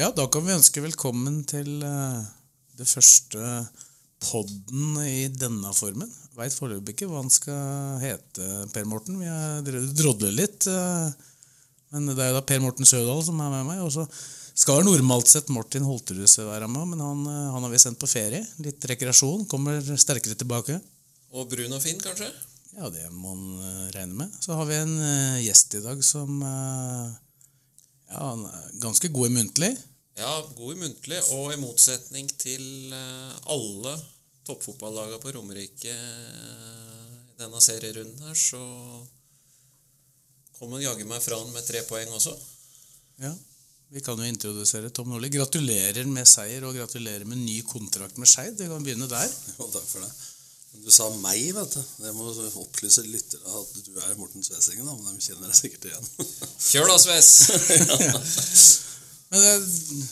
Ja, da kan vi ønske velkommen til eh, det første podden i denne formen. Veit foreløpig ikke hva han skal hete, Per Morten. Vi har drodler litt. eh, men det er jo da Per Morten Sødal som er med meg. Og så skal normalt sett Martin Holterhuset være med, men han, eh, han har vi sendt på ferie. Litt rekreasjon. Kommer sterkere tilbake. Og brun og fin, kanskje? Ja, det må eh, regne med. Så har vi en gjest i dag som ja, han er ganske god i muntlig. Ja, god i muntlig, og i motsetning til eh, alle toppfotballagene på Romerike eh, i denne serierunden her, så kom han jaggu meg fra han med tre poeng også. Ja, Vi kan jo introdusere Tom Nordli. Gratulerer med seier og gratulerer med ny kontrakt med Skeid. Vi kan begynne der. Jo, takk for det. Du sa meg, vet du. Det må opplyse lyttere at du er Morten Svesingen, da, men de kjenner deg sikkert igjen. Kjør da, Sves! Men det,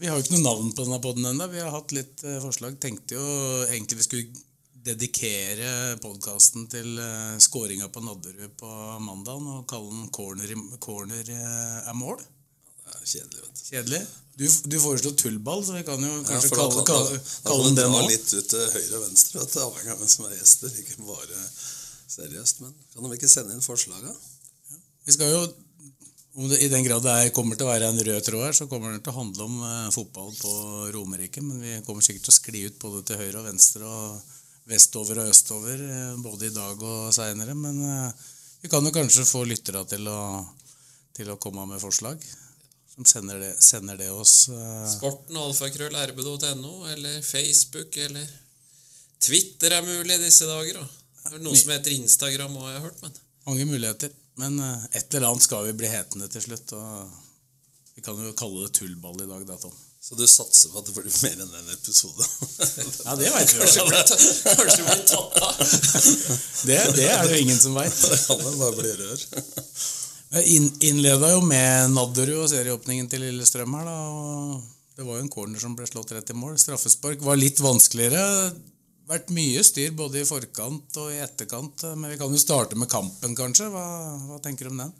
vi har jo ikke noe navn på denne poden ennå. Vi har hatt litt eh, forslag. Tenkte jo egentlig vi skulle dedikere podkasten til uh, skåringa på Nadderud på mandagen og kalle den 'Corner, corner eh, er mål'. Det kjedelig, vet du. Kjedelig. Du, du foreslo tullball, så vi kan jo kanskje ja, kalle, kalle, kalle den det nå. litt ut til høyre og venstre, vet du, avhengig av hvem som er gjester. Ikke bare seriøst. Men kan de ikke sende inn forslaga? Vi skal jo, det, I den grad det er, kommer til å være en rød tråd her, så kommer det til å handle om eh, fotball på Romerike. Men vi kommer sikkert til å skli ut både til høyre og venstre og vestover og østover, eh, både i dag og seinere. Men eh, vi kan jo kanskje få lyttere til å, til å komme med forslag. Som sender det, sender det oss. eh, Sporten alfakrøll rb.no, eller Facebook, eller Twitter er mulig disse dager. da. Det er noe som heter Instagram òg, jeg har hørt, men mange muligheter. Men eh, et eller annet skal vi bli hetende til slutt. og Vi kan jo kalle det tullball i dag, da, Tom. Så du satser på at det blir mer enn en episode? Ja, det veit vi jo. Kanskje kanskje blir tatt av. Det, det er det jo ingen som veit. Det kan vel bare bli rør. Jeg innleda jo med Nadderud og serieåpningen til Lillestrøm her, da. og Det var jo en corner som ble slått rett i mål. Straffespark var litt vanskeligere. Vært mye styr både i forkant og i etterkant. Men vi kan jo starte med kampen, kanskje. Hva, hva tenker du om den?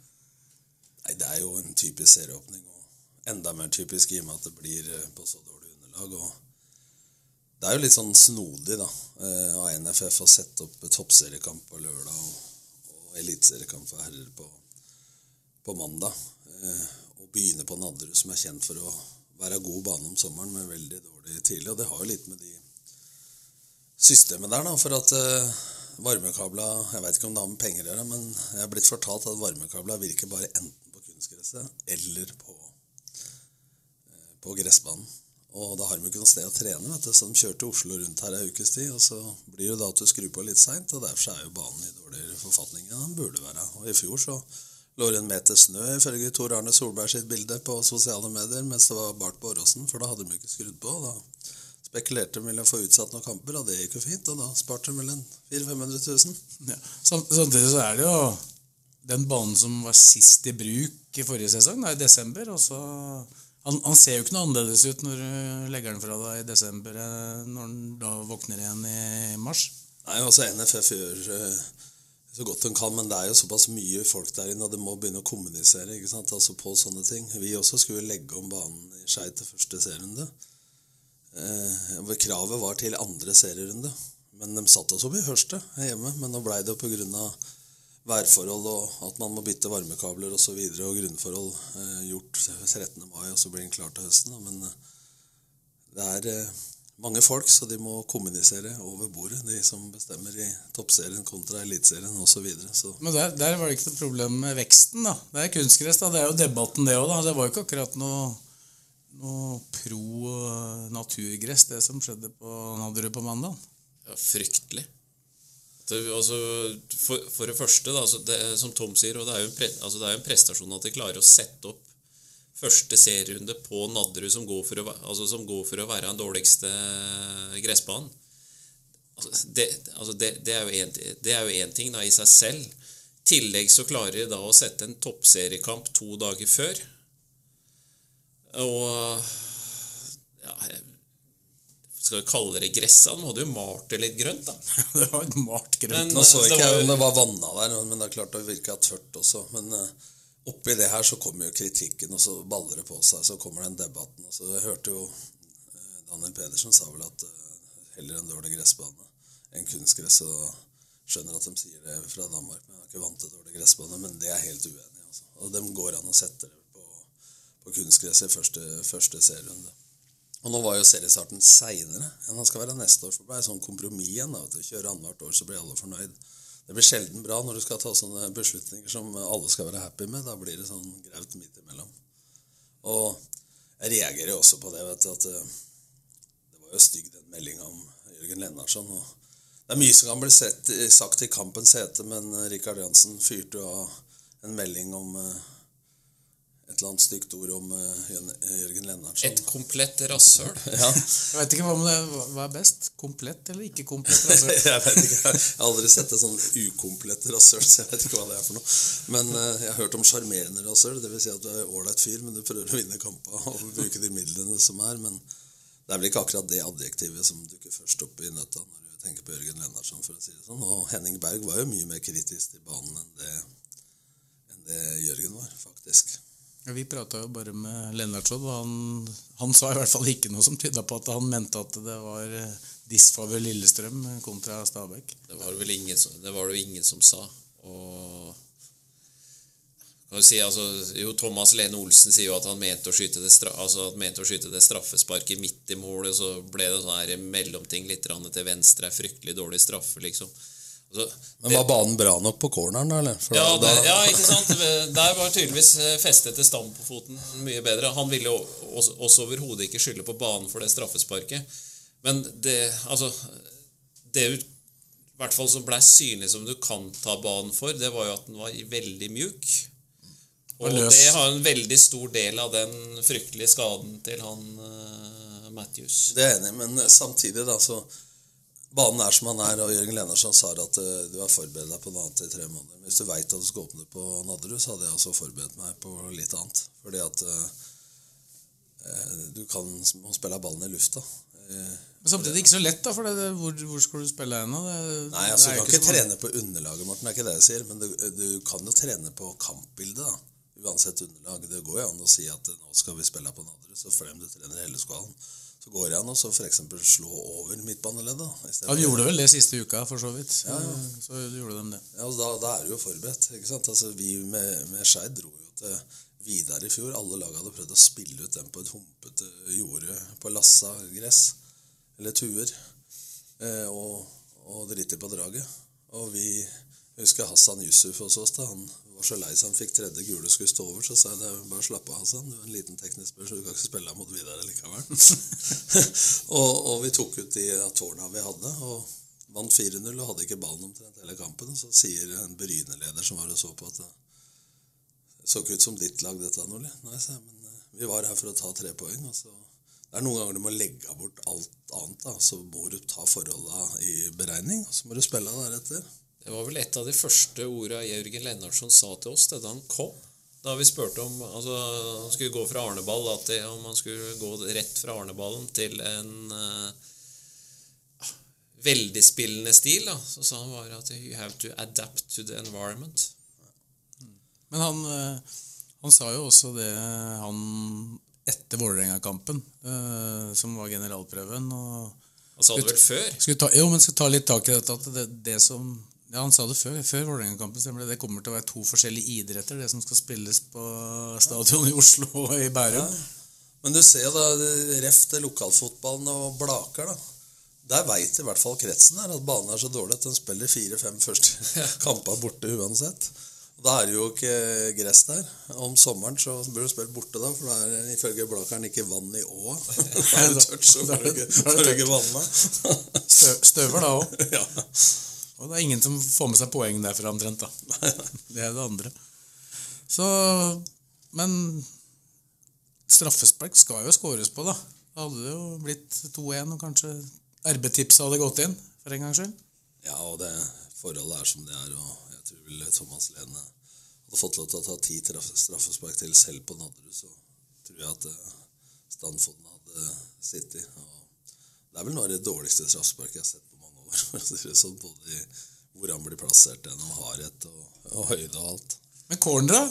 Nei, det er jo en typisk serieåpning, og enda mer typisk i og med at det blir eh, på så dårlig underlag. og Det er jo litt sånn snodig da, eh, av NFF å sette opp toppseriekamp på lørdag og, og eliteseriekamp for herrer på, på mandag. eh, Og begynne på Nadderud, som er kjent for å være god bane om sommeren, men veldig dårlig tidlig. Og det har jo litt med de systemet der, da, for at uh, varmekabla Jeg vet ikke om det har med penger å gjøre, men jeg er blitt fortalt at varmekabla virker bare enten på kunstgresset eller på, uh, på gressbanen. Og da har de ikke noe sted å trene, vet du, så de kjørte Oslo rundt her ei ukes tid. Og så blir det da at du skrur på litt seint, og derfor er jo banen i dårligere forfatning enn den burde være. Og i fjor så lå det en meter snø, ifølge Tor Arne Solberg sitt bilde på sosiale medier, mens det var bart på Åråsen, for da hadde de ikke skrudd på. da spekulerte de ville få utsatt noen kamper, og det gikk jo fint. Og da sparte de vel en 400 000-500 000. Ja. Samtidig så er det jo den banen som var sist i bruk i forrige sesong, da, i desember. Og så, han, han ser jo ikke noe annerledes ut når du legger den fra deg i desember, eh, når han da våkner igjen i mars. Nei, altså NFF gjør eh, så godt de kan, men det er jo såpass mye folk der inne, og de må begynne å kommunisere ikke sant? Altså på sånne ting. Vi også skulle legge om banen i Skei til første serierunde. Eh, hvor kravet var til andre serierunde. Men de satte oss opp i første hjemme. Men nå blei det pga. værforhold og at man må bytte varmekabler osv. Og, så videre, og grunnforhold eh, gjort 13. mai, og så blir den klar til høsten. Da. Men eh, det er eh, mange folk, så de må kommunisere over bordet, de som bestemmer i toppserien kontra eliteserien osv. Så videre. Men der, der var det ikke noe problem med veksten, da. Det er kunstgress, da. Det er jo debatten, det òg, da. Det var jo ikke akkurat noe noe pro eh, naturgress, det som skjedde på Nadderud på mandag? Ja, fryktelig. Det, altså, for, for det første, da, det, som Tom sier, det er pre, altså det er jo en prestasjon at de klarer å sette opp første serierunde på Nadderud, som altså, som går for å være den dårligste gressbanen. Altså, altså det er jo én ting da, i seg selv. I tillegg så klarer de da å sette en toppseriekamp to dager før. Og ja, skal vi kalle det gressa? De hadde jo malt det litt grønt, da. det var et malt grønt. Men- Nå så ikke jeg om det var vanna der, men det er klart det virka tørt også. Men uh, oppi det her så kommer jo kritikken, og så baller det på seg. Så kommer den debatten. Og så jeg hørte jo eh, Daniel Pedersen sa vel at uh, heller en dårlig gressbane enn kunstgress. Og skjønner at de sier det fra Danmark, men jeg er ikke vant til dårlig gressbane. Men det er helt uenig. Altså. Og dem går an å sette det på, kunstgresset i første, første serierunde. Og nå var jo seriestarten seinere enn han skal være neste år. For det ble sånn kompromiss igjen. da. Kjøre annethvert år, så blir alle fornøyd. Det blir sjelden bra når du skal ta sånne beslutninger som alle skal være happy med. Da blir det sånn graut midt imellom. Og jeg reagerer jo også på det, vet du, at eh, det var jo stygg den meldinga om Jørgen Lennartson. og Det er mye som kan bli sett, sagt i kampens hete, men eh, Rikard Jansen fyrte jo av en melding om eh, et eller annet stygt ord om eh, Jørgen- Jørgen Lennartson. Et komplett rasshøl. Ja, Jeg vet ikke hva, det, hva er best. Komplett eller ikke komplett? rasshøl? jeg vet ikke, jeg har aldri sett et sånn ukomplett rasshøl, så jeg vet ikke hva det er for noe. Men eh, jeg har hørt om sjarmerende rasshøl, dvs. Si at du er ålreit fyr, men du prøver å vinne kampa og bruke de midlene som er. Men det er vel ikke akkurat det adjektivet som dukker først opp i nøtta når du tenker på Jørgen Lennartson, for å si det sånn. Og Henning Berg var jo mye mer kritisk til banen enn det, enn det Jørgen var, faktisk. Vi prata jo bare med Lennartson, og han, han sa i hvert fall ikke noe som tyda på at han mente at det var eh, disfavør Lillestrøm kontra Stabæk. Det var vel ingen det var det jo ingen som sa. Og kan si, altså, jo, Thomas Lene Olsen sier jo at han mente å skyte det, altså, å skyte det straffesparket midt i målet, så ble det sånn her mellomting litt til venstre, en fryktelig dårlig straffe, liksom. Altså, Men var banen bra nok på corneren, da? eller? For ja, da- det, ja, ikke sant? Der var tydeligvis eh, festet til stam på foten mye bedre. Han ville også, også overhodet ikke skylde på banen for det straffesparket. Men det Altså Det i hvert fall som blei synlig som du kan ta banen for, det var jo at den var veldig mjuk. Og Og det har en veldig stor del av den fryktelige skaden til han uh, Matthews. Det er jeg enig i, men samtidig da, så Banen er som han er, og Jørgen Lennarsson sa at eh, du har forberedt deg på noe annet i tre måneder. Hvis du veit at du skal åpne på Nadderud, så hadde jeg også forberedt meg på litt annet. Fordi at eh, eh, du kan må spille ballen i lufta. Eh, Men samtidig ikke så lett, da, for det, hvor, hvor skal du spille henne? Nei, altså, du kan jo ikke så trene på underlaget, Morten. Det er ikke det jeg sier. Men du, du kan jo trene på kampbildet, da. Uansett underlag. Det går jo an å si at nå skal vi spille på Nadderud, så frem du trener hele skvalen. Så går det an å eksempel slå over midtbaneleddet. Ja, De gjorde vel det siste uka, for så vidt. Så, så gjorde de det. Ja, og da, da er du jo forberedt. ikke sant? Altså, Vi med, med Skeid dro jo til Vidar i fjor. Alle lag hadde prøvd å spille ut den på et humpete jorde på lassa gress. Eller tuer. Eh, og, og driti på draget. Og vi jeg husker Hassan Yusuf hos oss. da, Han var så lei seg han fikk tredje gule skulle stå over. Så sa jeg bare slapp av, Hassan. Du er en liten teknisk så du kan ikke spille mot Vidar likevel. og, og vi tok ut de tårna vi hadde. og Vant 4-0 og hadde ikke ballen omtrent hele kampen. Og så sier en Bryne-leder som var og så på, at det så ikke ut som ditt lag, dette, Nordli. Nei, sa jeg, men eh, vi var her for å ta tre poeng. Og så det er noen ganger du må legge bort alt annet. da, Så må du ta forholda i beregning, og så må du spille deretter. Det var vel et av de første orda Jørgen Lennartson sa til oss da han kom. Da vi spurte om altså, han skulle gå fra Arneball til om han skulle gå rett fra Arneballen til en uh, veldig spillende stil, da, så sa han bare at you have to adapt to the environment. Men han, eh, han sa jo også det, han etter Vålerenga-kampen, eh, som var generalprøven. og Han sa det vel før? Skulle ta, jo, men skal ta litt tak i dette at det, det som ja, Han sa det før, før Vålerenga-kampen. stemmer Det Det kommer til å være to forskjellige idretter, det som skal spilles på stadion i Oslo og i Bærum. Men du ser da, ref til lokalfotballen og Blaker, da. Der veit i hvert fall kretsen her at banen er så dårlig at den spiller fire-fem første kamper borte uansett. Da er det jo ikke gress der. Om sommeren så burde du spille borte, da, for da er det ifølge Blakeren ikke vann i åa. Da er det tørt, så får du ikke- vanne. Støver da òg. Ja. Og det er ingen som får med seg poeng derfra omtrent, da. Det er det andre. Så Men straffespark skal jo skåres på, da. Det hadde jo blitt 2-1, og kanskje RB-tipset hadde gått inn, for en gangs skyld. Ja, og det forholdet er som det er, og jeg tror vel Thomas Lene hadde fått lov til å ta ti traff- straffespark til selv på Nadderud, så tror jeg at eh, Stanfoden hadde sittet. Og det er vel noe av det dårligste straffesparket jeg har sett sånn, både hvor han blir plassert gjennom hardhet og, og høyde og alt. Men cornera,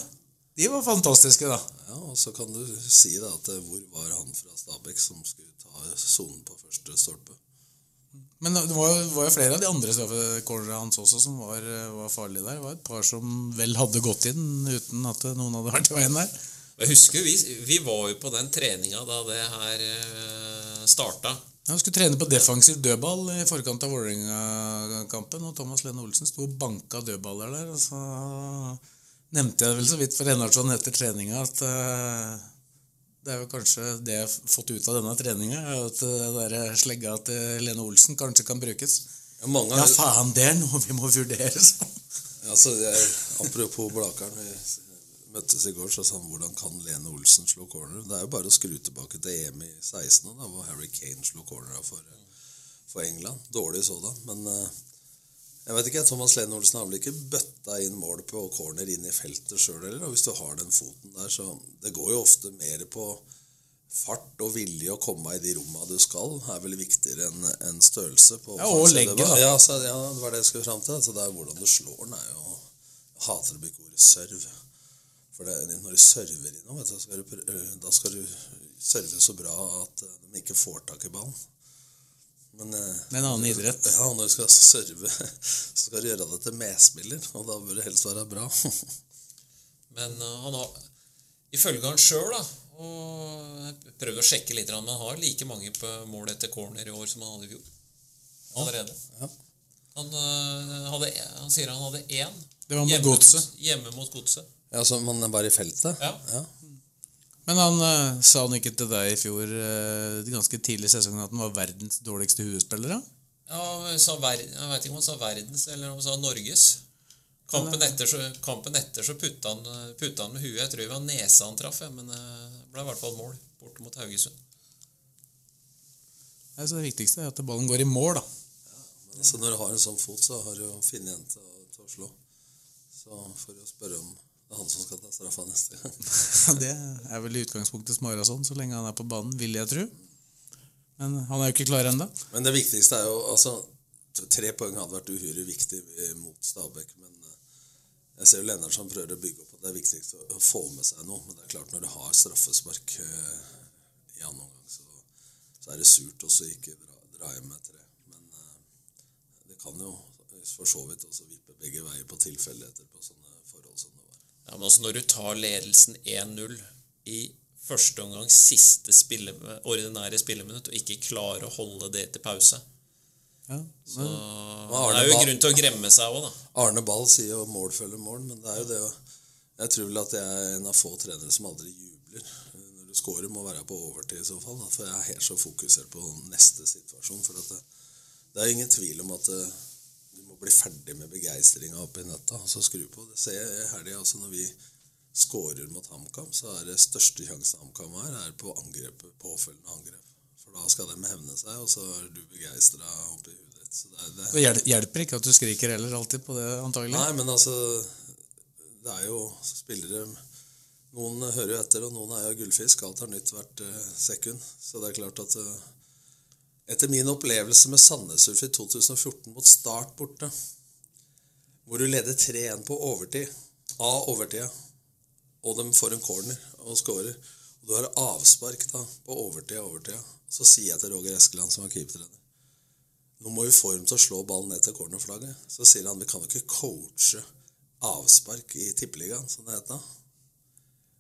de var fantastiske, da. Ja, og så kan du si da at eh, hvor var han fra Stabæk som skulle ta sonen på første stolpe? Men det var, var jo flere av de andre straffecornerne hans også som var, var farlige der. Det var et par som vel hadde gått inn uten at noen hadde vært i veien der. Jeg husker vi, vi var jo på den treninga da det her eh, starta. Han skulle trene på defensiv dødball i forkant av Vålerenga-kampen, og Thomas Lene Olsen sto og banka dødballer der. Og så nevnte jeg vel så vidt for Enarsson etter treninga at eh, det er jo kanskje det jeg har fått ut av denne treninga, at det der slegga til Lene Olsen kanskje kan brukes. Ja, mange Ja, faen, det er noe vi må vurdere, sa han. Ja, så er, apropos Blakeren, møttes i går, så sa han hvordan kan Lene Olsen slå corner? Det er jo bare å skru tilbake til EM i 16, da, hvor Harry Kane slo corner for, for England. Dårlig sådan, men eh, jeg vet ikke, Thomas Lene Olsen har vel ikke bøtta inn mål på corner inn i feltet sjøl heller, og hvis du har den foten der, så Det går jo ofte mer på fart og vilje å komme i de romma du skal, er vel viktigere enn en størrelse. på Ja, og var- da. Ja, så, ja, det var det jeg skulle fram til. Så det er hvordan du slår den, er jo hater å bruke ordet serv. For det, når du server i noe, du, skal du, da skal du serve så bra at de ikke får tak i ballen. Men, Det er en annen idrett. Ja, når du skal serve, så skal du gjøre det til medspiller, og da bør det helst være bra. Men han har, ifølge han sjøl, da og jeg prøvde å sjekke litt, men han har like mange på mål etter corner i år som han hadde i fjor. Allerede. Ja. Han, hadde, han sier han hadde én Det var mot hjemme, mot- hjemme mot Godset. Ja, så man er bare i feltet? Ja. ja. Men han eh, sa han ikke til deg i fjor, eh, ganske tidlig i sesongen, at han var verdens dårligste huespiller? da? Ja, han sa ver, jeg vet ikke om han sa verdens eller om han sa Norges. Kampen etter så, kampen etter så putta han, putta han med huet. Jeg tror det var nesa han traff, men eh, det ble i hvert fall mål borte mot Haugesund. Nei, så Det viktigste er at ballen går i mål, da. Så når du har en sånn fot, så har du funnet en til, å- til å slå. Så får du spørre om det er han som skal ta straffa neste gang. Det er vel i utgangspunktet Smarason, så lenge han er på banen, vil jeg tro. Men han er jo ikke klar ennå. Men det viktigste er jo altså, Tre poeng hadde vært uhyre viktig eh, mot Stabæk, men eh, jeg ser jo Lennartson prøver å bygge opp at det er viktigst å, få med seg noe. Men det er klart, når du har straffespark eh, i annen omgang, så, så er det surt også ikke dra, dra hjem med tre. Men det kan jo for så vidt også vippe begge veier på tilfeldigheter på sånne forhold som var. Ja, men altså Når du tar ledelsen 1-0 i første omgang, siste spille, ordinære spilleminutt, og ikke klarer å holde det til pause Ja, så Arne Det er jo Ball, grunn til å gremme seg òg, da. Arne Ball sier jo 'mål følger mål', men det er jo det å Jeg tror vel at jeg er en av få trenere som aldri jubler. Når du scorer, må være på overtid i så fall. Da, for jeg er helt så fokusert på neste situasjon. For at det, det er ingen tvil om at eh, bli ferdig med begeistringa oppe i netta. og Så skru på. Det ser jeg i helga. Altså når vi scorer mot HamKam, så er det største sjansen HamKam har, er på angrepet, påfølgende angrep. For da skal de hevne seg, og så er du begeistra oppi huet ditt. Så det, er- det, Det hjelper ikke at du skriker heller alltid på det, antagelig. Nei, men altså Det er jo spillere Noen hører jo etter, og noen er jo gullfisk. Alt har nytt hvert eh, sekund. Så det er klart at eh, Etter min opplevelse med Sandnesurf i 2014 mot Start borte, hvor du leder 3-1 på overtid, av overtida, og de får en corner og scorer, og du har avspark da på overtid av overtida, så sier jeg til Roger Eskeland, som var keepertrener nå må vi få dem til å slå ballen ned til cornerflagget. Så sier han vi kan jo ikke coache avspark i tippeligaen, som det heter.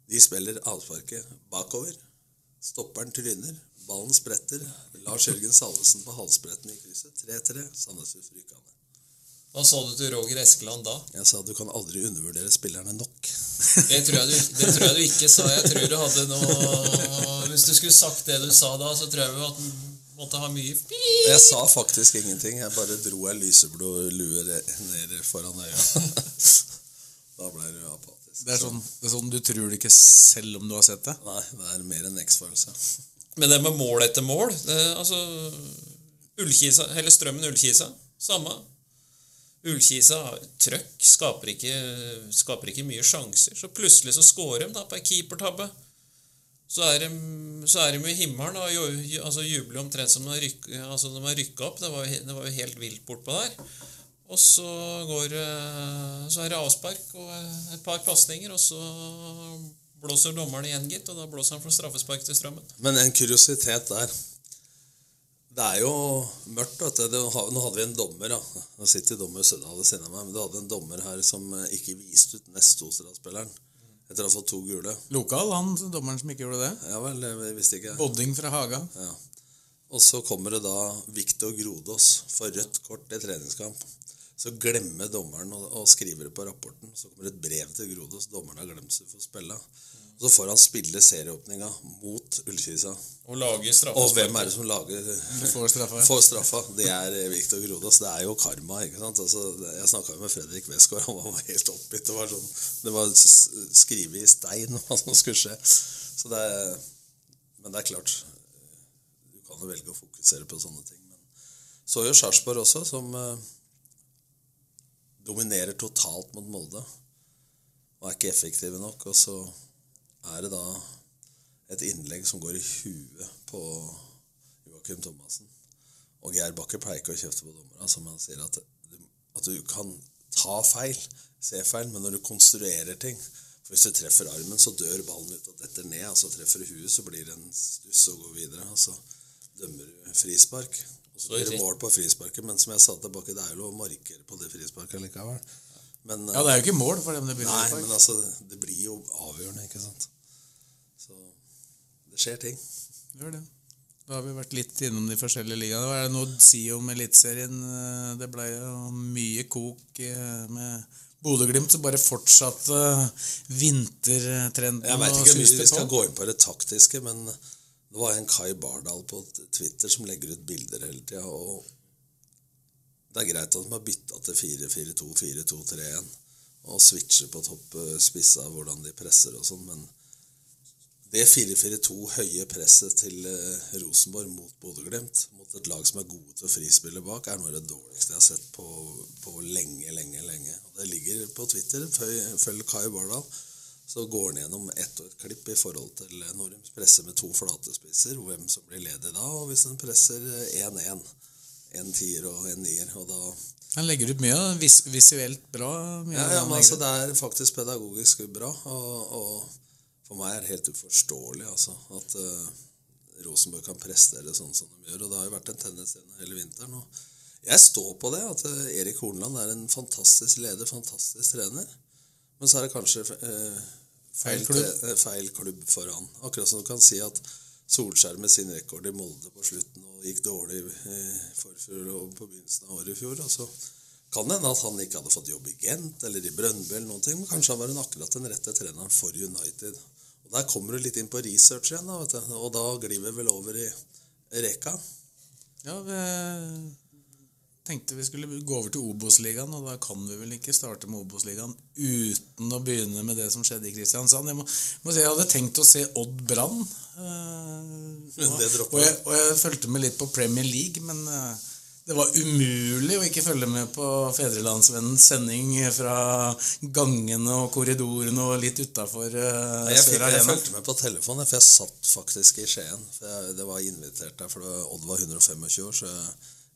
De spiller avsparket bakover. Stopperen tryner. Ballen spretter. Lars Jørgen Salvesen på halsbretten i krysset. 3-3. Sandnes-Rykane. Hva sa du til Roger Eskeland da? Jeg sa du kan aldri undervurdere spillerne nok. Det tror, jeg du, det tror jeg du ikke sa. Jeg tror du hadde noe Hvis du skulle sagt det du sa da, så tror jeg at du måtte ha mye Jeg sa faktisk ingenting. Jeg bare dro ei lyseblå lue ned foran øya. da ble du apatisk. Det er, sånn, det er sånn du tror det ikke selv om du har sett det. Nei, det er mer en X-følelse. Men det med mål etter mål det, Altså Ullkisa, eller Strømmen Ullkisa, samme. Ullkisa trøkk, skaper ikke, skaper ikke mye sjanser. Så plutselig så scorer de da på ei keepertabbe. Så er de, så er de i himmelen og altså jubler omtrent som de har rykka altså opp. Det var, det var jo helt vilt bortpå der. Og så går Så er det avspark og et par pasninger, og så blåser dommeren igjen, gitt. Og da blåser han for straffespark til Strømmen. Men en kuriositet der. Det er jo mørkt. vet du. Nå hadde vi en dommer. da. Nå sitter dommer Sødal ved siden av meg. Men du hadde en dommer her som eh, ikke viste ut nest Ostra-spilleren etter å ha fått to gule. Lokal, han dommeren som ikke gjorde det. Ja vel, jeg visste ikke. Bodding fra Haga. Ja. Og så kommer det da Viktor Grodås for rødt kort i treningskamp. Så glemmer dommeren å, å skrive det på rapporten. Så kommer det et brev til Grodås. Dommeren har glemt seg for å spille. Og så får han spille serieåpninga mot Ullkisa. Og lager Og hvem er det som lager får straffa? får straffa? Det er eh, Viktor Grodås. Det er jo karma. ikke sant? Altså, jeg snakka med Fredrik Westgård. Han var helt oppgitt. Det var, sånn, det var skrevet i stein hva som skulle skje. Så det er, men det er klart Du kan jo velge å fokusere på sånne ting. Men så gjør Sarpsborg også, som eh, dominerer totalt mot Molde. Og er ikke effektive nok. Og så er det da et innlegg som går i huet på Joakim Thomassen. Og Geir Bakke pleier ikke å kjefte på dommerne, som han sier at at du kan ta feil, se feil, men når du konstruerer ting For hvis du treffer armen, så dør ballen ut og detter ned. altså Treffer du huet, så blir det en stuss og går videre. og så dømmer du frispark. Og så blir det mål på frisparket, men som jeg sa tilbake, det er jo markere på det frisparket likevel. Men, Ja, det er jo ikke mål for dem det blir Nei, men altså, det blir jo avgjørende, ikke sant. Så det skjer ting. Det Gjør det. Da har vi vært litt innom de forskjellige ligaene. Hva er det noe å si om Eliteserien? Eh, Det ble jo mye kok eh, med Bodø-Glimt, som bare fortsatte vintertrenden. Jeg veit ikke hvor mye vi skal gå inn på det taktiske, men det var en Kai Bardal på Twitter som legger ut bilder hele tida. Og det er greit at de har bytta til 4-4-2, 4-2-3-1 og switcher på topp spissa hvordan de presser og sånn, men det 4-4-2 høye presset til eh, Rosenborg mot Bodø-Glimt, mot et lag som er gode til å frispille bak, er noe av det dårligste jeg har sett på, på lenge, lenge, lenge. Og det ligger på Twitter. Følg Kai Bardal. Så går han gjennom ett og et klipp i forhold til eh, når de presser med to flate spisser, hvem som blir ledig da, og hvis han presser eh, 1-1. En tier og en nier. Og da Han legger ut mye vis visuelt bra. Mye ja, ja, men altså. Det er faktisk pedagogisk bra. Og, og for meg er det helt uforståelig altså, at uh, Rosenborg kan prestere sånn som de gjør. Og det har jo vært en tendens gjennom hele vinteren. Og jeg står på det, at eh, Erik Hornland er en fantastisk leder, fantastisk trener. Men så er det kanskje eh, Feil klubb. eh, feil klubb foran. Akkurat som du kan si at Solskjær med sin rekord i Molde på slutten og gikk dårlig eh, forfjor og på begynnelsen av året i fjor. Altså, kan det hende at han ikke hadde fått jobb i Gent eller i Brønnby eller noen ting, men kanskje han var en akkurat den rette treneren for United. Og Der kommer du litt inn på research igjen, da, vet du. og da glir vi vel over i Reka. Ja, vi tenkte vi skulle gå over til Obos-ligaen, og da kan vi vel ikke starte med Obos-ligaen uten å begynne med det som skjedde i Kristiansand. Jeg må, må si jeg hadde tenkt å se Odd Brann. eh, og, og, jeg, og jeg fulgte med litt på Premier League, men eh, det var umulig å ikke følge med på Fedrelandsvennens sending fra gangene og korridorene og litt utafor uh, Jeg, fikk, Sør jeg fulgte med på telefonen, for jeg satt faktisk i Skien. For jeg, det var invitert der, for Odd var 125 år, så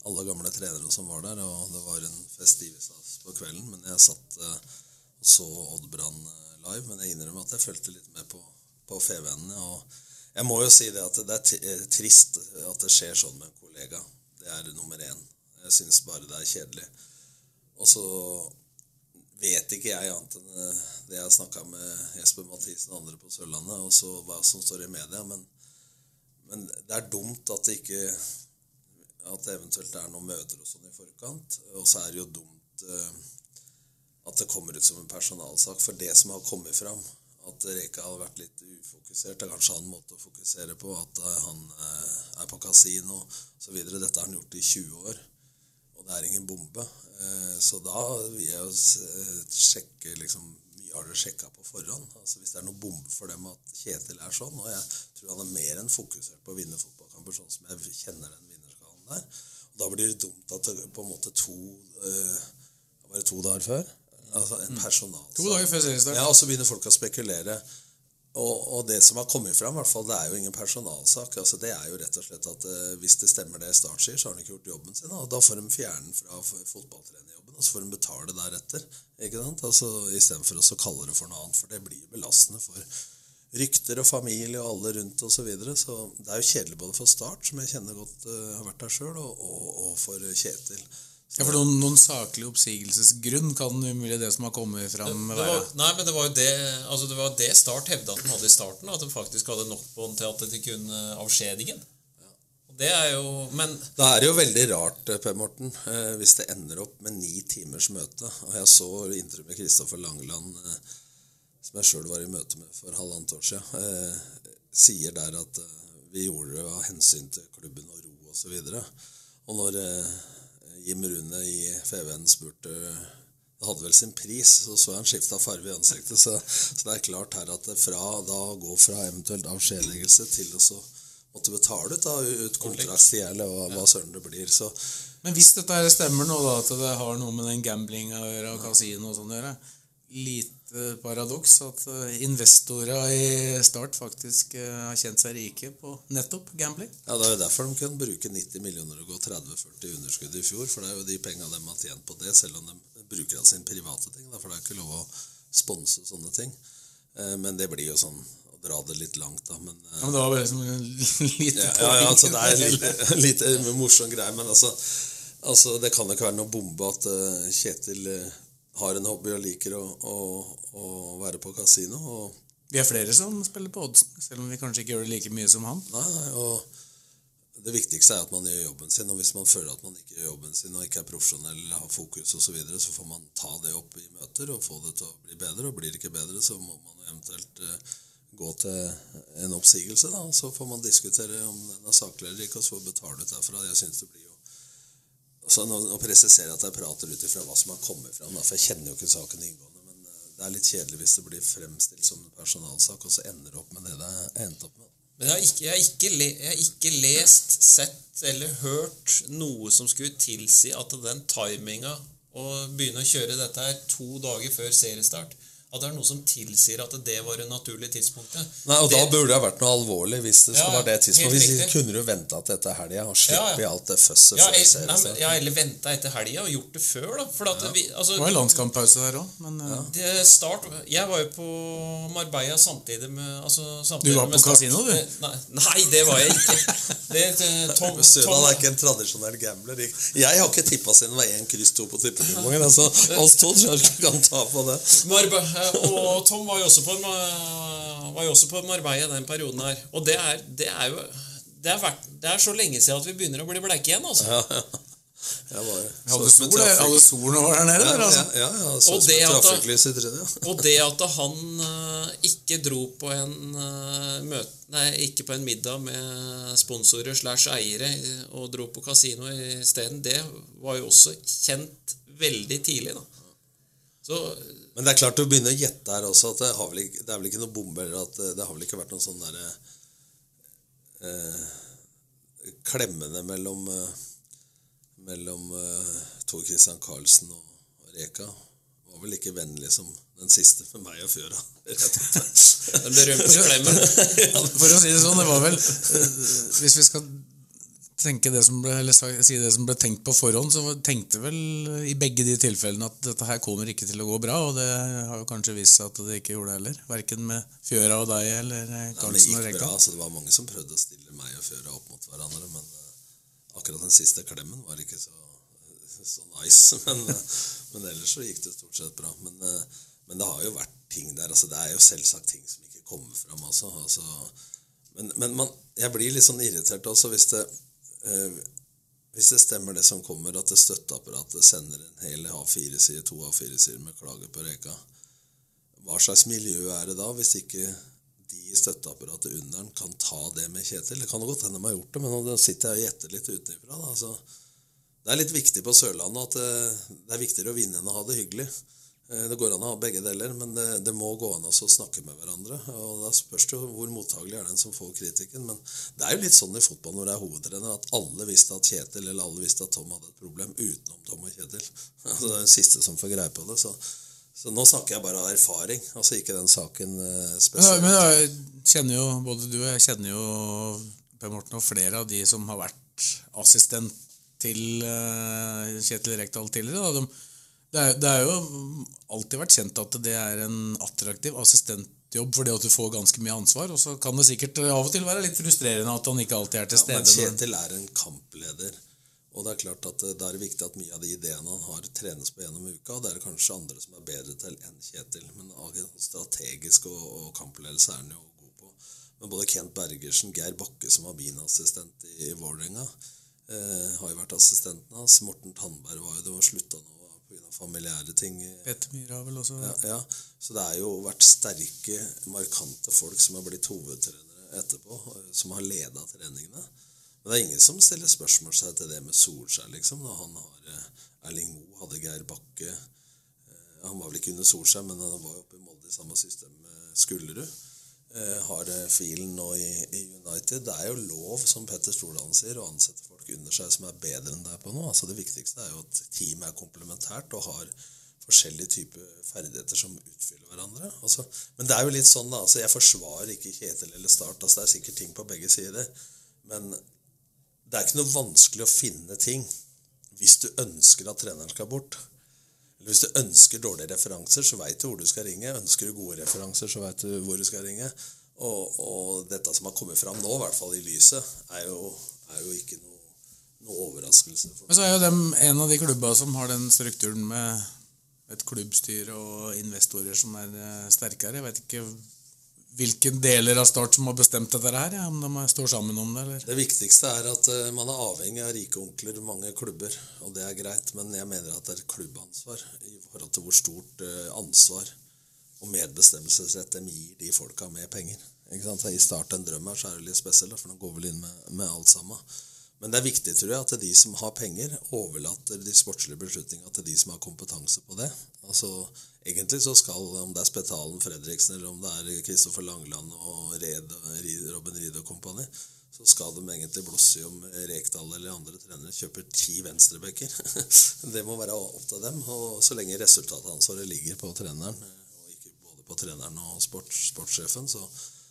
alle gamle trenere som var der, og det var en festivitas på kvelden. Men jeg satt eh, og så Odd Brann eh, live, men jeg innrømmer at jeg fulgte litt med på, på Fevennen. Og jeg må jo si det at det er eh, trist at det skjer sånn med en kollega. Det er nummer én. Jeg syns bare det er kjedelig. Og så vet ikke jeg annet enn det jeg har snakka med Jesper Mathisen og andre på Sørlandet, og så hva som står i media. Men, men det er dumt at det ikke at det eventuelt er noen møter og sånn i forkant. Og så er det jo dumt eh, At det kommer ut som en personalsak. For det som har kommet fram, at Reka har vært litt ufokusert, er kanskje han måte å fokusere på. At eh, han eh, er på kasino osv. Dette har han gjort i 20 år. Og det er ingen bombe. Så da vil jeg jo sjekke liksom mye har dere sjekka på forhånd? Altså Hvis det er noe bombe for dem at Kjetil er sånn, og jeg tror han er mer enn fokusert på å vinne fotballkamper, sånn som jeg kjenner den vinnerskallen der. Og da blir det dumt at det på en måte to eh, Bare to dager før? Altså en personalsak. To dager før seriestart. Ja, og så begynner folk å spekulere. Og, og det som har kommet fram, hvert fall, det er jo ingen personalsak. altså Det er jo rett og slett at eh, hvis det stemmer det Start sier, så har han ikke gjort jobben sin. Og da får de fjerne den fra fotballtrenerjobben, og så får de betale deretter. ikke sant? Altså Istedenfor å kalle det for noe annet, for det blir belastende for rykter og familie og alle rundt osv. Så, videre. så det er jo kjedelig både for Start, som jeg kjenner godt eh, har vært der sjøl, og, og, og for Kjetil. Ja, for noen, noen saklig oppsigelsesgrunn kan umulig det som har kommet fram, Det var, nei, men det var jo det altså det var det Start hevda at de hadde i starten. At de faktisk hadde nok på den til at de kunne avskjedingen. Det er jo Men Da er det jo veldig rart, eh, Per Morten, eh, hvis det ender opp med ni timers møte. Og jeg så intervjuet med Kristoffer Langeland, som jeg sjøl var i møte med for halvannet år siden, eh, sier der at eh, vi gjorde det av hensyn til klubben og ro osv. Og, og når eh, Jim Rune i FVN spurte det hadde vel sin pris, så så jeg han skifta farge i ansiktet. Så, så det er klart her at fra da å gå fra eventuelt avskjedigelse til å så måtte betale ut, da, ut kontraktstid eller hva, søren det blir. Så Men hvis dette stemmer nå, da, at det har noe med den gamblinga å gjøre, og kasino og sånn å gjøre, lite paradoks at eh, investorer i Start faktisk eh, har kjent seg rike på nettopp gambling. ja, Det er jo derfor de kunne bruke 90 millioner og gå 30-40 i underskudd i fjor. For det er jo de pengene de har tjent på det, selv om de bruker av sine private ting. Da, for det er ikke lov å sponse sånne ting. Eh, Men det blir jo sånn å dra det litt langt, da. Men, Ja, men det var bare som en lite Ja, ja, ja altså, det er en lite, lite morsom greie, men altså, altså Det kan ikke være noe bombe at Kjetil har en hobby og liker å, å, å være på kasino. Og, Vi er flere som spiller på oddsen, selv om vi kanskje ikke gjør det like mye som han. nei, nei, og det viktigste er at man gjør jobben sin. Og hvis man føler at man ikke gjør jobben sin og ikke er profesjonell har fokus osv., så, videre, så får man ta det opp i møter og få det til å bli bedre. Og blir det ikke bedre, så må man eventuelt uh, gå til en oppsigelse. da, Så får man diskutere om den er saklig eller ikke, og så betale ut derfra. Jeg synes det blir jo så nå, nå presiserer jeg at jeg prater ut ifra hva som har kommet fram, da, for jeg kjenner jo ikke saken inngående. Men eh, det er litt kjedelig hvis det blir fremstilt som en personalsak, og så ender det opp med det det endte endt opp med. Men jeg har, ikke, jeg, har ikke jeg har ikke lest, sett eller hørt noe som skulle tilsi at den timinga å begynne å kjøre dette her to dager før seriestart At det er noe som tilsier at det var det naturlige tidspunktet. Nei, og det, Da burde det ha vært noe alvorlig hvis det skulle Ja, være det tidspunktet. Hvis kunne du venta til etter helga og slippe Ja, ja. alt det føsset ja, jeg, nei, men, ja, eller venta etter helga og gjort det før, da. For at vi, altså, Det var en landskamppause der òg, men ja. det start, Jeg var jo på Marbella samtidig med altså, samtidig Du var med på kasino, du? Nei, nei, det var jeg ikke. Det, det, Tom, Stønad er ikke en tradisjonell gambler. Jeg har ikke tippa siden det var én kryss to på tippekupongen. Altså, oss to tror jeg kan ta på det. Marbe og Tom var jo også på, var jo også på Marbella den perioden her. Og det er, det er jo det er, vært, det er så lenge siden at vi begynner å bli bleike igjen. altså. Ja, ja. Jeg var, hadde sol, der, hadde sol nå der nede? Ja, eller, ja, altså? ja, ja, Og det at. Og det at han uh, ikke dro på en uh, møte, nei, ikke på en middag med sponsorer slash eiere eh, og dro på kasino isteden, det var jo også kjent veldig tidlig. da. Så Men det er klart å begynne å gjette her også at det, har vel ikke, det er vel ikke noen bombe eller at det, det har vel ikke vært noen sånn derre eh, Klemmende mellom eh, mellom eh, Tor Christian Karlsen og Reka det var vel ikke vennlig som den siste med meg og Fjøra. den berømte klemmen. For å si det sånn, det var vel eh, Hvis vi skal tenke det som ble, eller si det som ble tenkt på forhånd, så tenkte vel i begge de tilfellene at dette her kommer ikke til å gå bra, og det har jo kanskje vist seg at det ikke gjorde det heller. Verken med Fjøra og deg eller Karlsen og men det gikk bra, så det var mange som prøvde å stille meg og Fjøra opp mot hverandre, men eh, akkurat den siste klemmen var ikke så, så nice. Men, eh, men ellers så gikk det stort sett bra. Men, eh, men det har jo vært ting der. altså Det er jo selvsagt ting som ikke kommer fram. Altså, altså, men men man, jeg blir litt sånn irritert også hvis det eh, Hvis det stemmer det som kommer, at det støtteapparatet sender en hel A4-side, to A4-sider med klager på Reka, hva slags miljø er det da, hvis ikke de i støtteapparatet under den kan ta det med Kjetil? Det kan jo godt hende de har gjort det, men nå sitter jeg og gjetter litt utenfra. Altså, det er litt viktig på Sørlandet at det, det er viktigere å vinne enn å ha det hyggelig. Eh, Det går an å ha begge deler, men det, det må gå an å snakke med hverandre. og Da spørs det jo hvor mottagelig er den som får kritikken. Men det er jo litt sånn i fotball når det er hovedtrener, at alle visste at Kjetil eller alle visste at Tom hadde et problem, utenom Tom og Kjetil. Altså, det er den siste som får greie på det. Så, så nå snakker jeg bare av erfaring, altså ikke den saken spesielt. Men, men jeg kjenner jo, både du og jeg kjenner jo Per Morten og flere av de som har vært assistent til eh, Kjetil Rekdal tidligere. Da. De, det, er, det er jo alltid vært kjent at det er en attraktiv assistentjobb fordi at du får ganske mye ansvar. Og så kan det sikkert av og til være litt frustrerende at han ikke alltid er til Ja, men Kjetil er en kampleder. Og det er klart at eh, da er det viktig at mye av de ideene han har, trenes på gjennom uka. og Det er det kanskje andre som er bedre til enn Kjetil. Men strategisk og, og kampledelse er han jo god på. Men både Kent Bergersen, Geir Bakke, som var min assistent i, i Vålerenga, eh, har jo vært assistenten hans. Morten Tandberg var jo det, og slutta nå pga. familiære ting. Petter vel også. Ja, ja. Så det har jo vært sterke, markante folk som har blitt hovedtrenere etterpå, eh, som har leda treningene. Men det er ingen som stiller spørsmål seg til det med Solskjær, liksom. Da han har eh, Erling Moe, hadde Geir Bakke eh, Han var vel ikke under Solskjær, men han var jo oppe i Molde i samme system med Skullerud. Eh, har eh, filen nå i, i United. Det er jo lov, som Petter Stordalen sier, å ansette folk under seg som er bedre enn deg på noe. Altså Det viktigste er jo at teamet er komplementært og har forskjellige typer ferdigheter som utfyller hverandre. Altså, men det er jo litt sånn, da. altså Jeg forsvarer ikke Kjetil eller Start. altså Det er sikkert ting på begge sider. Men det er ikke noe vanskelig å finne ting hvis du ønsker at treneren skal bort. Hvis du ønsker dårlige referanser, så veit du hvor du skal ringe. Ønsker du gode referanser, så veit du hvor du skal ringe. Og, og dette som har kommet fram nå, i hvert fall i lyset, er jo, er jo ikke noe, noe overraskelse. Men så er jo dem en av de klubba som har den strukturen med et klubbstyre og investorer som er eh, sterkere. Jeg vet ikke hvilke deler av Start som har bestemt dette her, ja, om de står sammen om det, eller? Det viktigste er at eh, man er avhengig av rike onkler, mange klubber, og det er greit, men jeg mener at det er klubbansvar i forhold til hvor stort eh, ansvar og medbestemmelsesrett de gir de folka med penger. Ikke sant? I Start en drøm her, så er det litt spesielt, for de går vel inn med, med alt sammen. Men det er viktig, tror jeg, at de som har penger, overlater de sportslige beslutningene til de som har kompetanse på det. Altså, Egentlig så skal, om det er Spetalen Fredriksen eller om det er Kristoffer Langland og Red, Robin Ride og kompani, så skal de egentlig blåse i om Rekdal eller andre trenere kjøper ti venstrebacker. det må være opp til dem. Og så lenge resultatansvaret ligger på treneren, og ikke både på treneren og sports, sportssjefen, så,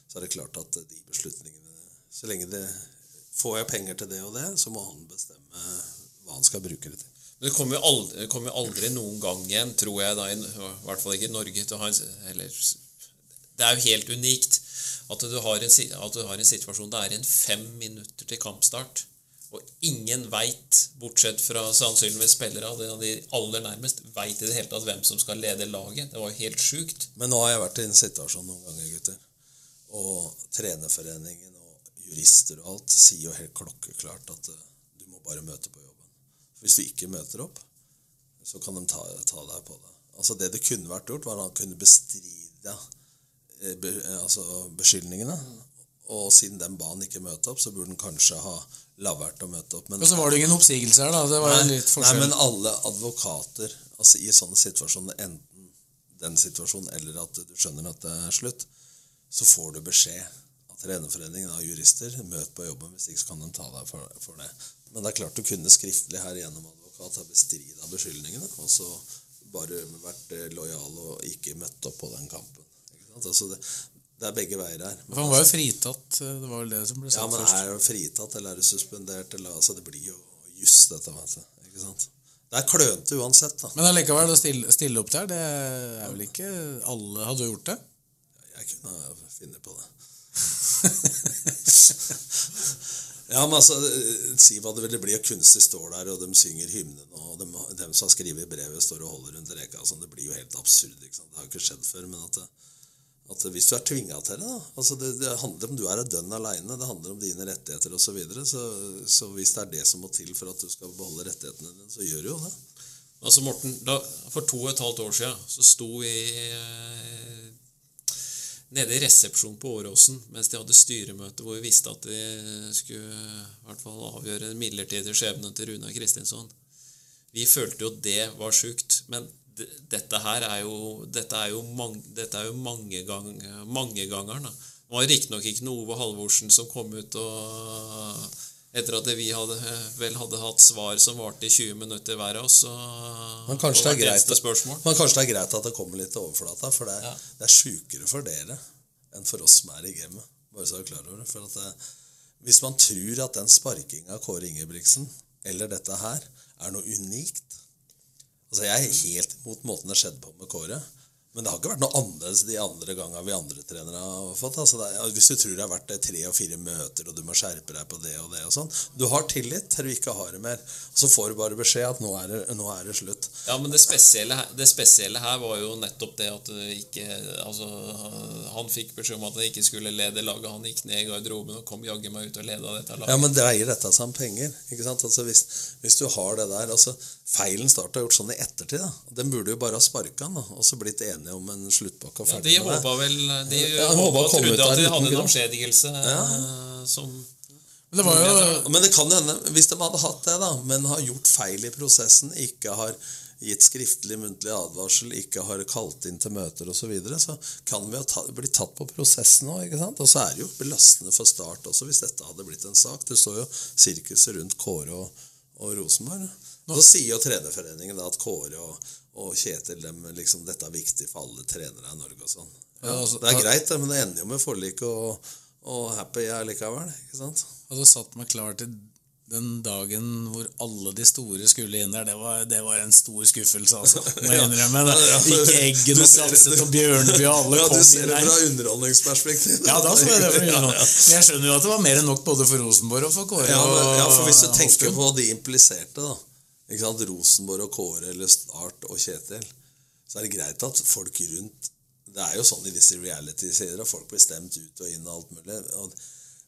så er det klart at de beslutningene Så lenge det Får jeg penger til det og det, så må han bestemme hva han skal bruke det til. Det kommer jo aldri, kommer aldri noen gang igjen, tror jeg, da, i, hvert fall ikke i Norge til å ha en, Det er jo helt unikt at du, har en, at du har en situasjon det er igjen fem minutter til kampstart, og ingen veit, bortsett fra sannsynligvis spillere av de, aller nærmest, veit i det hele tatt hvem som skal lede laget. Det var jo helt sjukt. Men nå har jeg vært i en situasjon noen ganger, gutter. Og trenerforeningen og jurister og alt sier jo helt klokkeklart at eh, du må bare møte på jobben. Hvis du ikke møter opp, så kan de ta, ta deg på det. Altså Det det kunne vært gjort, var at han kunne bestride eh, be, altså beskyldningene. Og siden den ba han ikke møte opp, så burde han kanskje ha la være å møte opp. Men Og så var det ingen oppsigelse her, da. Det var Nei, litt forskjell. Nei, men alle advokater altså i sånne situasjoner, enten den situasjonen eller at du skjønner at det er slutt, så får du beskjed trenerforeningen av jurister. Møt på jobben, hvis ikke så kan de ta deg for, for det. Men det er klart du kunne skriftlig her gjennom advokat ha bestrida beskyldningene, og så bare vært eh, lojal og ikke møtt opp på den kampen. Altså det, det er begge veier her. Men han var jo fritatt. eh, Det var vel det som ble sagt Ja, men først. er jo fritatt, eller er du suspendert? Eller, altså, det blir jo juss, dette. Vet du. Ikke sant? Det er klønete uansett, da. Men allikevel, å stille, stille opp der, det er vel ikke alle hadde gjort det? Jeg kunne finne på det. Ja, men altså, Si hva det ville bli, og kunstig står der, og de synger hymnen, og dem, dem som har skrevet brevet, står og holder rundt reka. Altså, det blir jo helt absurd. ikke sant? Det har jo ikke skjedd før. Men at, det, at hvis du er tvinga til det da, altså det, det handler om du er dønn aleine, det handler om dine rettigheter osv. Så, videre, så Så hvis det er det som må til for at du skal beholde rettighetene dine, så gjør du jo det. Altså Morten, da, For to og et halvt år siden så sto vi eh, nede i resepsjonen på Åråsen mens de hadde styremøte hvor vi visste at de skulle i hvert fall avgjøre den midlertidige skjebnen til Runa Kristinsson. Vi følte jo det var sjukt. Men dette her er jo, dette er jo, mang, dette er jo mange gang, mangegangeren. Det var riktignok ikke noe Ove Halvorsen som kom ut og etter at vi hadde, vel hadde hatt svar som varte i 20 minutter hver av oss. Men kanskje, det er greit, men kanskje det er greit at det kommer litt til overflata, for det Ja. det er sjukere for dere enn for oss som er i gamet. Bare så er klar over det. For at det, hvis man tror at den sparkinga av Kåre Ingebrigtsen, eller dette her, er noe unikt Altså, Jeg er helt imot måten det skjedde på med Kåre. Men det har ikke vært noe annerledes de andre gangene vi andre trenere har fått. Altså det er, hvis du tror det har vært tre og fire møter, og du må skjerpe deg på det og det og sånn Du har tillit til du ikke har det mer. Og så får du bare beskjed at nå er det, nå er det slutt. Ja, men det spesielle, det spesielle her var jo nettopp det at det ikke Altså, han fikk beskjed om at han ikke skulle lede laget. Han gikk ned i garderoben og kom jaggu meg ut og leda dette laget. Ja, men dreier dette seg om penger? ikke sant? Altså hvis, hvis du har det der altså Feilen Start har gjort sånn i ettertid. da. Den burde jo bare ha sparka han og så blitt enige om en sluttpakke og Ja, de håpa vel De Ja, håpa og trodde at de hadde en grunn. avskjedigelse eh, som Men det var jo Men det kan hende, hvis de hadde hatt det, da, men har gjort feil i prosessen, ikke har gitt skriftlig, muntlig advarsel, ikke har kalt inn til møter osv., så, videre, så kan vi ha ta, bli tatt på prosessen òg. Og så er det jo belastende for Start også, hvis dette hadde blitt en sak. Det står jo sirkuset rundt Kåre og, og Rosenborg. Så sier jo trenerforeningen at Kåre og, og Kjetil dem, liksom, dette er viktig for alle trenere i Norge og sånn. Ja, altså, det er greit, men det ender jo med forlik og, og happy allikevel. ikke sant? hadde satt meg klar til den dagen hvor alle de store skulle inn der. Det var, det var en stor skuffelse, altså. Må jeg innrømme. Det. Ikke Eggen og ser Satset og Bjørneby og alle Ja, kom du ser det fra underholdningsperspektiv. Ja, da så jeg det fra nå. ja. Men jeg skjønner jo at det var mer enn nok både for Rosenborg og for Kåre. Ja, ja, for hvis du tenker på de impliserte, da ikke sant? Rosenborg og Kåre eller Start og Kjetil, så er det greit at folk rundt Det er jo sånn i disse reality-serier at folk blir stemt ut og inn og alt mulig. og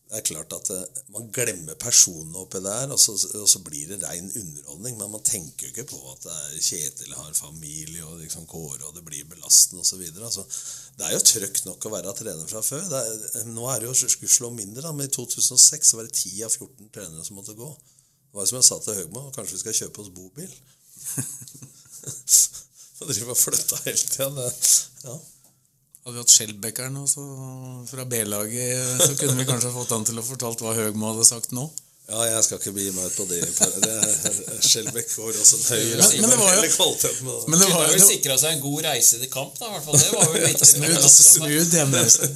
det er klart at eh, Man glemmer personene oppi der, og så, og så blir det rein underholdning. Men man tenker jo ikke på at Kjetil har familie og liksom Kåre, og det blir belastende osv. Altså, det er jo trøkk nok å være trener fra før. Er, nå er det jo gudskjelov mindre, da, men i 2006 så var det 10 av 14 trenere som måtte gå. Var som jeg sa til Høgmo, kanskje vi skal kjøpe oss bobil? Og drive og flytte hele tida. Ja. Hadde vi hatt Skjelbekkeren også fra B-laget, så kunne vi kanskje fått han til å fortalt hva Høgmo hadde sagt nå. Ja, jeg skal ikke begi meg ut på det. det Skjelbæk går også en høyere Men- men det var jo- med det. Men det var jo sikra seg en god reise til kamp, da, i hvert fall. Det var jo viktig. Smooth, smooth hjemreise.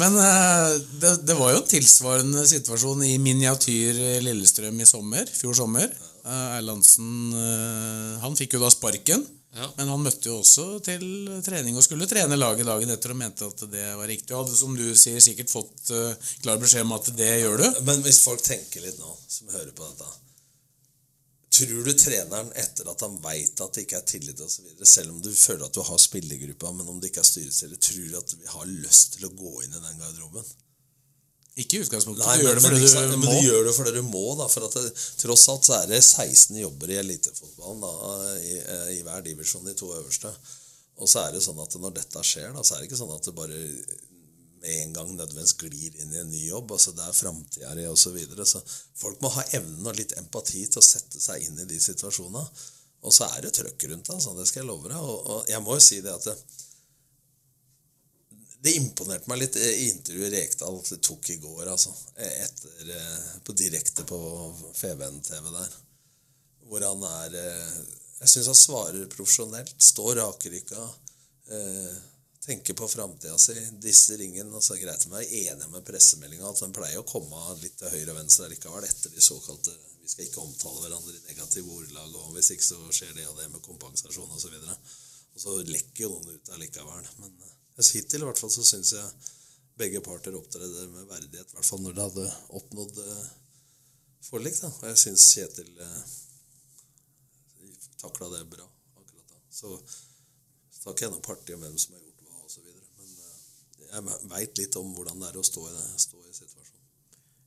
Men eh, det, det var jo en tilsvarende situasjon i miniatyr Lillestrøm i sommer, fjor sommer. Eh, Erlandsen eh, han fikk jo da sparken, Ja. men han møtte jo også til trening og skulle trene laget dagen etter og mente at det var riktig. Og hadde, som du sier, sikkert fått uh, klar beskjed om at det gjør du. Men hvis folk tenker litt nå, som hører på dette Tror du treneren, etter at han veit at det ikke er tillit osv., selv om du føler at du har spillergruppa, men om det ikke er styrestiller, tror du at vi har lyst til å gå inn i den garderoben? Ikke i utgangspunktet, Nei, det fordi ikke du men du gjør det fordi du må. da, for at det, Tross alt så er det 16 jobber i elitefotballen da, i, i hver divisjon, de to øverste. Og så er det sånn at når dette skjer, da, så er det ikke sånn at det bare med en gang nødvendigvis glir inn i en ny jobb. altså Det er framtida di osv. Så, videre. så folk må ha evnen og litt empati til å sette seg inn i de situasjonene. Og så er det trøkk rundt det, altså, det skal jeg love deg. Og, og jeg må jo si det at det, det imponerte meg litt i intervjuet Rekdal tok i går, altså. Etter, eh, på direkte på FVN-TV der. Hvor han er eh, Jeg syns han svarer profesjonelt. Står rakrykka. Eh, tenker på framtida si. Disser ingen. Og så det greit å være enig med pressemeldinga at den pleier å komme litt til høyre og venstre likevel etter de såkalte Vi skal ikke omtale hverandre i negative ordelag, og hvis ikke så skjer det og det med kompensasjon osv. Og, så og så lekker jo noen ut allikevel. Men eh, hittil i hvert fall så syns jeg begge parter opptredde med verdighet. I hvert fall når de hadde oppnådd eh, forlik. da. Og jeg syns Kjetil eh, takla det bra akkurat da. Så skal ikke jeg noe parti om hvem som har gjort hva osv. Men eh, jeg veit litt om hvordan det er å stå i, stå i situasjonen.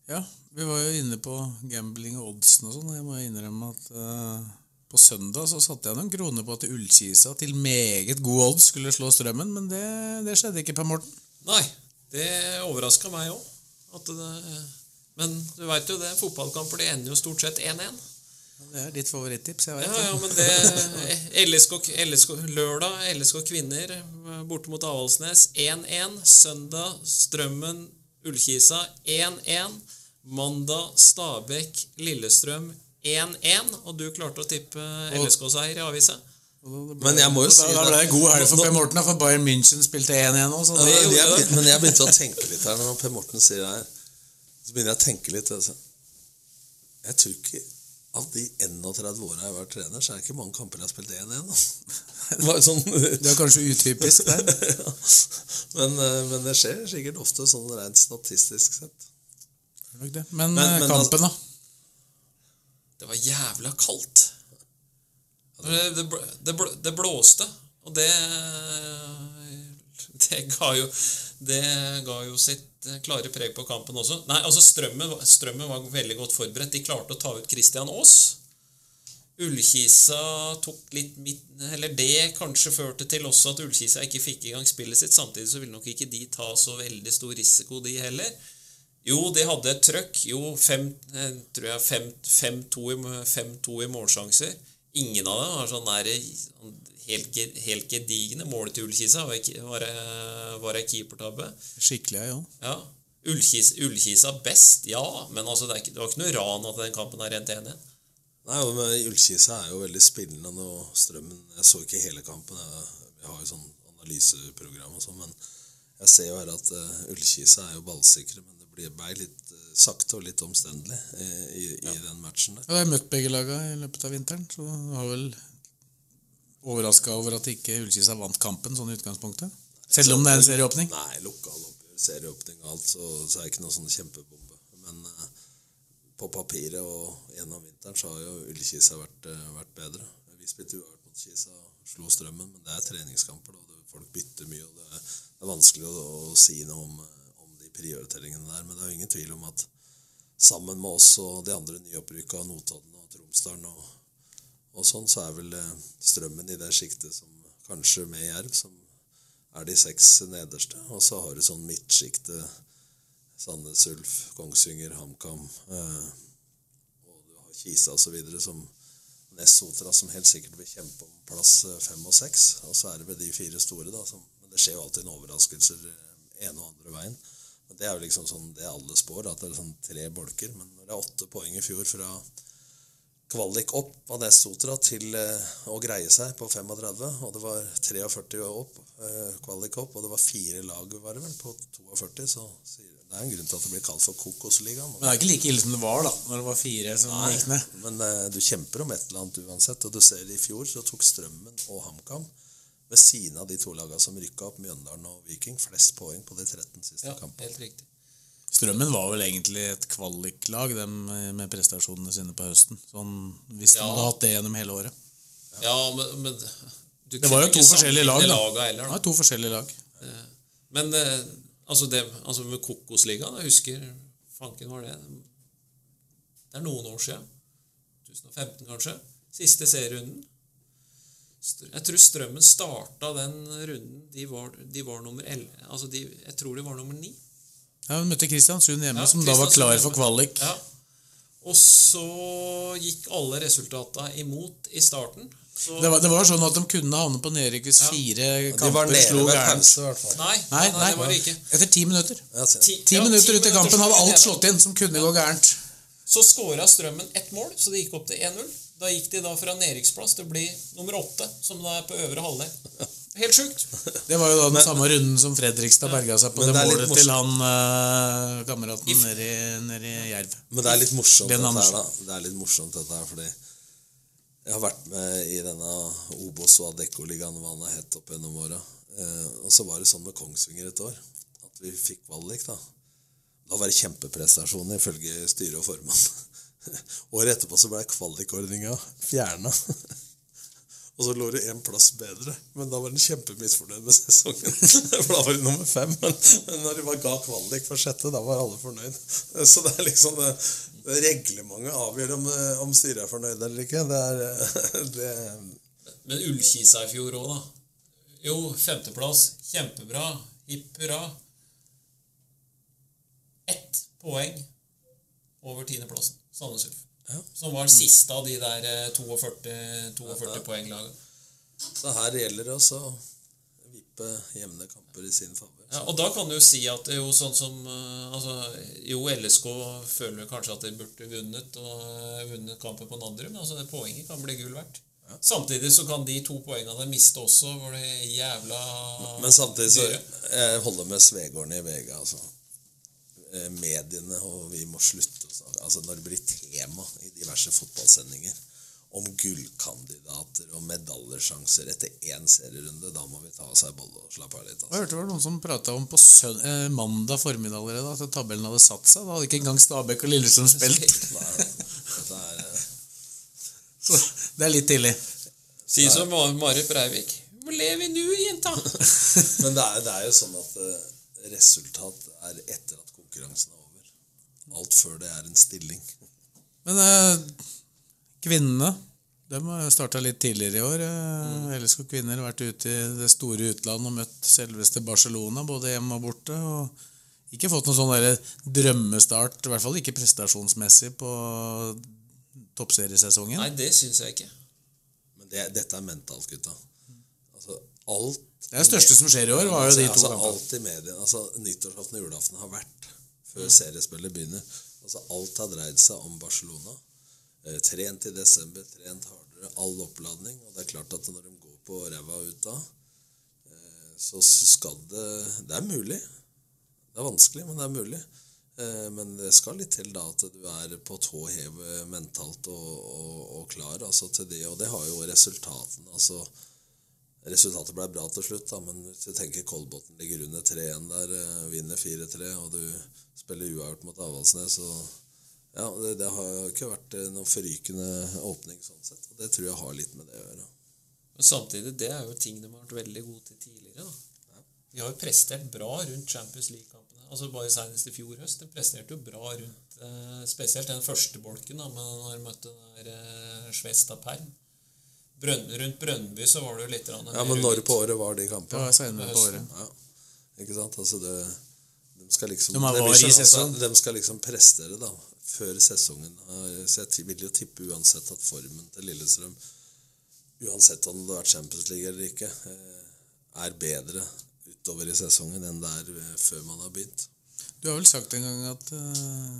Ja, vi var jo inne på gambling og oddsen og sånn. Jeg må innrømme at eh, på søndag så satte jeg noen kroner på at Ullkisa til meget god odds skulle slå Strømmen, men det, det skjedde ikke, Per Morten. Nei, det overraska meg òg. Men du veit jo det, fotballkamper det ender jo stort sett 1-1. Det er ditt favorittips, jeg vet Ja, ja, men det LSK, LSK, Lørdag LSK Kvinner borte mot Avaldsnes 1-1. Søndag Strømmen Ullkisa 1-1. Mandag Stabæk Lillestrøm 1-1. Og du klarte å tippe LSK-seier i avisa. Men jeg må jo si Da ble det god helg for Per Morten, for Bayern München spilte 1-1 òg. Ja, men, jeg, men jeg begynte å tenke litt her når Per Morten sier det her. Så begynner jeg å tenke litt. Altså. Jeg tror ikke av de 31 åra jeg har vært trener, så er det ikke mange kamper jeg har spilt 1-1. Det sånn, det er kanskje utypisk der. Ja. men, eh, men det skjer sikkert ofte sånn rent statistisk sett. Det er nok det. Men, Men- eh, men kampen, da? Det var jævla kaldt. Det, det, det, det blåste, og det Det ga jo Det ga jo sitt klare preg på kampen også. Nei, altså Strømmen, strømmen var veldig godt forberedt. De klarte å ta ut Christian Aas. Ullkisa tok litt Eller det kanskje førte til også at Ullkisa ikke fikk i gang spillet sitt. Samtidig så ville nok ikke de ta så veldig stor risiko, de heller. Jo, de hadde et trøkk. Jo, fem, eh, tror jeg fem- 5-2 i, 5-2 i målsjanser. Ingen av dem har sånn der helt, ge- helt gedigne mål til Ullkisa. Var ikke- Var det- keepertabbe? Skikkelig, ja. Ja. Ullkis, Ullkisa best, ja. Men altså, det, er ikke, det var ikke noe ran at den kampen er rent 1-1. Nei, men Ullkisa er jo veldig spillende nå. Strømmen Jeg så ikke hele kampen. Jeg, jeg har jo sånn analyseprogram og sånn, men jeg ser jo her at uh, Ullkisa er jo ballsikre, men blir ble litt eh, sakte og litt omstendelig i, i, i den matchen der. Ja, Jeg har møtt begge laga i løpet av vinteren, så jeg har vel overraska over at ikke Ullkisa vant kampen sånn i utgangspunktet. Selv om det er en serieåpning. Nei, lokal serieåpning og alt, så, så er det ikke noe sånn kjempebombe. Men eh, på papiret og gjennom vinteren så har jo Ullkisa vært, eh, vært bedre. Vi spilte uavgjort mot Kisa og slo Strømmen, men det er treningskamper. Da. folk bytter mye, og det er, det er vanskelig å, å si noe om, eh, prioriteringene der. Men det er jo ingen tvil om at sammen med oss og de andre nyopprykka, Notodden og Tromsdalen og, og sånn, så er vel eh, Strømmen i det sjiktet som kanskje med Jerv, som er de seks nederste. Og så har du sånn midtsjikte Sandnes Ulf, Kongsvinger, HamKam eh, og du har Kisa osv. som Nessotra, som helt sikkert vil kjempe om plass eh, fem og seks. Og så er det vel de fire store, da. Som, men det skjer jo alltid en overraskelser eh, ene og andre veien. Det er jo liksom sånn det alle spår, at det er sånn tre bolker. Men når det er åtte poeng i fjor fra kvalik opp av Nessotra til eh, å greie seg på 35, og det var 43 opp, eh, kvalik opp, og det var fire lag var det vel på 42, så det er en grunn til at det blir kalt for Kokosligaen. Men det er ikke like ille som det var da når det var fire som Nei, gikk ned. men eh, du kjemper om et eller annet uansett, og du ser i fjor så tok Strømmen og HamKam ved siden av de to lagene som rykka opp, Mjøndalen og Viking, flest poeng på de 13 siste Ja, kampene. helt riktig. Strømmen var vel egentlig et kvaliklag, dem med prestasjonene sine på høsten. Sånn, hvis de hadde hatt det gjennom hele året. Ja, men, men du Det var jo to forskjellige lag, da. laga heller, da. var to forskjellige lag. Men eh, altså, det, altså med Kokosligaen Jeg husker Fanken var det Det er noen år siden. 2015, kanskje. Siste serierunden. Jeg tror Strømmen starta den runden. De var, de var nummer 11 altså de, Jeg tror de var nummer 9. Ja, Hun møtte Kristiansund hjemme, Ja, som da var klar for kvalik. Ja. Og så gikk alle resultata imot i starten. Så, Det var, det var sånn at de kunne havne på nedrykk hvis Ja. fire De var kamper nede slo ved gærent. pause, i hvert fall. nei, Nei, nei, det var det ikke. etter ti minutter. Ti, Ti ja, minutter ut i kampen hadde alt slått inn som kunne gå gærent. Så skåra Strømmen ett mål, så det gikk opp til 1-0. Da gikk de da fra nedrykksplass til å bli nummer åtte, som da er på øvre halvdel. Helt sjukt. Det var jo da den samme runden som Fredrikstad berga seg på det, det er målet til han uh, kameraten nede i, nede Jerv. Men det er litt morsomt dette her, da. Det er litt morsomt dette her, fordi jeg har vært med i denne Obos og Adecco-ligaen, hva den har hett opp gjennom åra. Uh, og så var det sånn med Kongsvinger et år, at vi fikk kvalik, da. Da var det kjempeprestasjoner ifølge styre og formann. Året etterpå så ble kvalikordninga fjerna. Og så lå det én plass bedre, men da var den kjempemisfornøyd med sesongen. For da var de nummer fem. Men, men når de bare ga kvalik for sjette, da var alle fornøyd. Så det er liksom det, det Reglementet avgjør om, om styret er fornøyd eller ikke. Det er det, Men Ullkisa i fjor òg, da. Jo, femteplass. Kjempebra. Hipp hurra. Ett poeng over tiendeplassen. Sandnes Ulf. Ja. Som var den siste av de der 42, 42, ja, poenglagene. Så her gjelder det også å vippe jevne kamper i sin favør. Ja, og da kan du jo si at jo sånn som eh, altså, Jo, LSK føler kanskje at de burde vunnet og eh, vunnet kampen på Nadderud, men altså, poenget kan bli gull verdt. Samtidig så kan de to poengene miste også, hvor det jævla Men samtidig så jeg holder med Svegården i VG, altså. Eh, Mediene, og vi må slutte Altså når det blir tema i diverse fotballsendinger om gullkandidater og medaljesjanser etter én serierunde, da må vi ta oss ei bolle og slappe av litt. Jeg Altså. hørte det var noen som prata om på søn eh, mandag formiddag allerede at tabellen hadde satt seg. Da hadde ikke engang Stabæk og Lillestrøm spilt. Nei, dette er, eh, Så det er litt tidlig. Si som Mari Marit Breivik. Hvor lever vi nå, jenta? men det er, det er jo sånn at eh, resultat er etter at konkurransen er over. Alt før det er en stilling. Men eh, kvinnene de starta litt tidligere i år. Ellers LSK kvinner har vært ute i det store utlandet og møtt selveste Barcelona, både hjemme og borte. og Ikke fått noen sånn drømmestart, i hvert fall ikke prestasjonsmessig, på toppseriesesongen. Nei, det syns jeg ikke. Men det, dette er mentalt, gutta. Altså, alt Det er det største som skjer i år, var jo de to altså, kampene. Alt i mediene, altså Nyttårsaften og julaften har vært før Mm. seriespillet begynner. Altså Alt har dreid seg om Barcelona. Eh, trent i desember, trent hardere, all oppladning. Og det er klart at når de går på ræva ut da, eh, så skal det Det er mulig. Det er vanskelig, men det er mulig. Eh, Men det skal litt til da at du er på tå hev mentalt og, og, og klar altså, til det. Og det har jo resultatene. altså Resultatet ble bra til slutt, da, men hvis du tenker Kolbotn ligger under 3-1 der, eh, vinner 4-3, og du spiller uavgjort mot Avaldsnes så Ja, det, det har ikke vært eh, noen forrykende åpning sånn sett. Og det tror jeg har litt med det å gjøre. Men samtidig, det er jo ting de har vært veldig gode til tidligere. da. De har jo prestert bra rundt Champions League-kampene. Altså Bare senest i fjor høst. De presterte jo bra rundt eh, spesielt den første bolken, da, men når de møtte den der eh, Svesta Perm. Brønn, rundt Brønnby så var det jo litt Ja, men når på året var de kampene? Ja, senere på året. Ja, ikke sant? Altså det, de skal liksom De har det blir i sånn, altså, De skal liksom prestere da, før sesongen. Så jeg vil jo tippe uansett at formen til Lillestrøm, uansett om det har vært Champions League eller ikke, eh, er bedre utover i sesongen enn det er eh, før man har begynt. Du har vel sagt en gang at eh,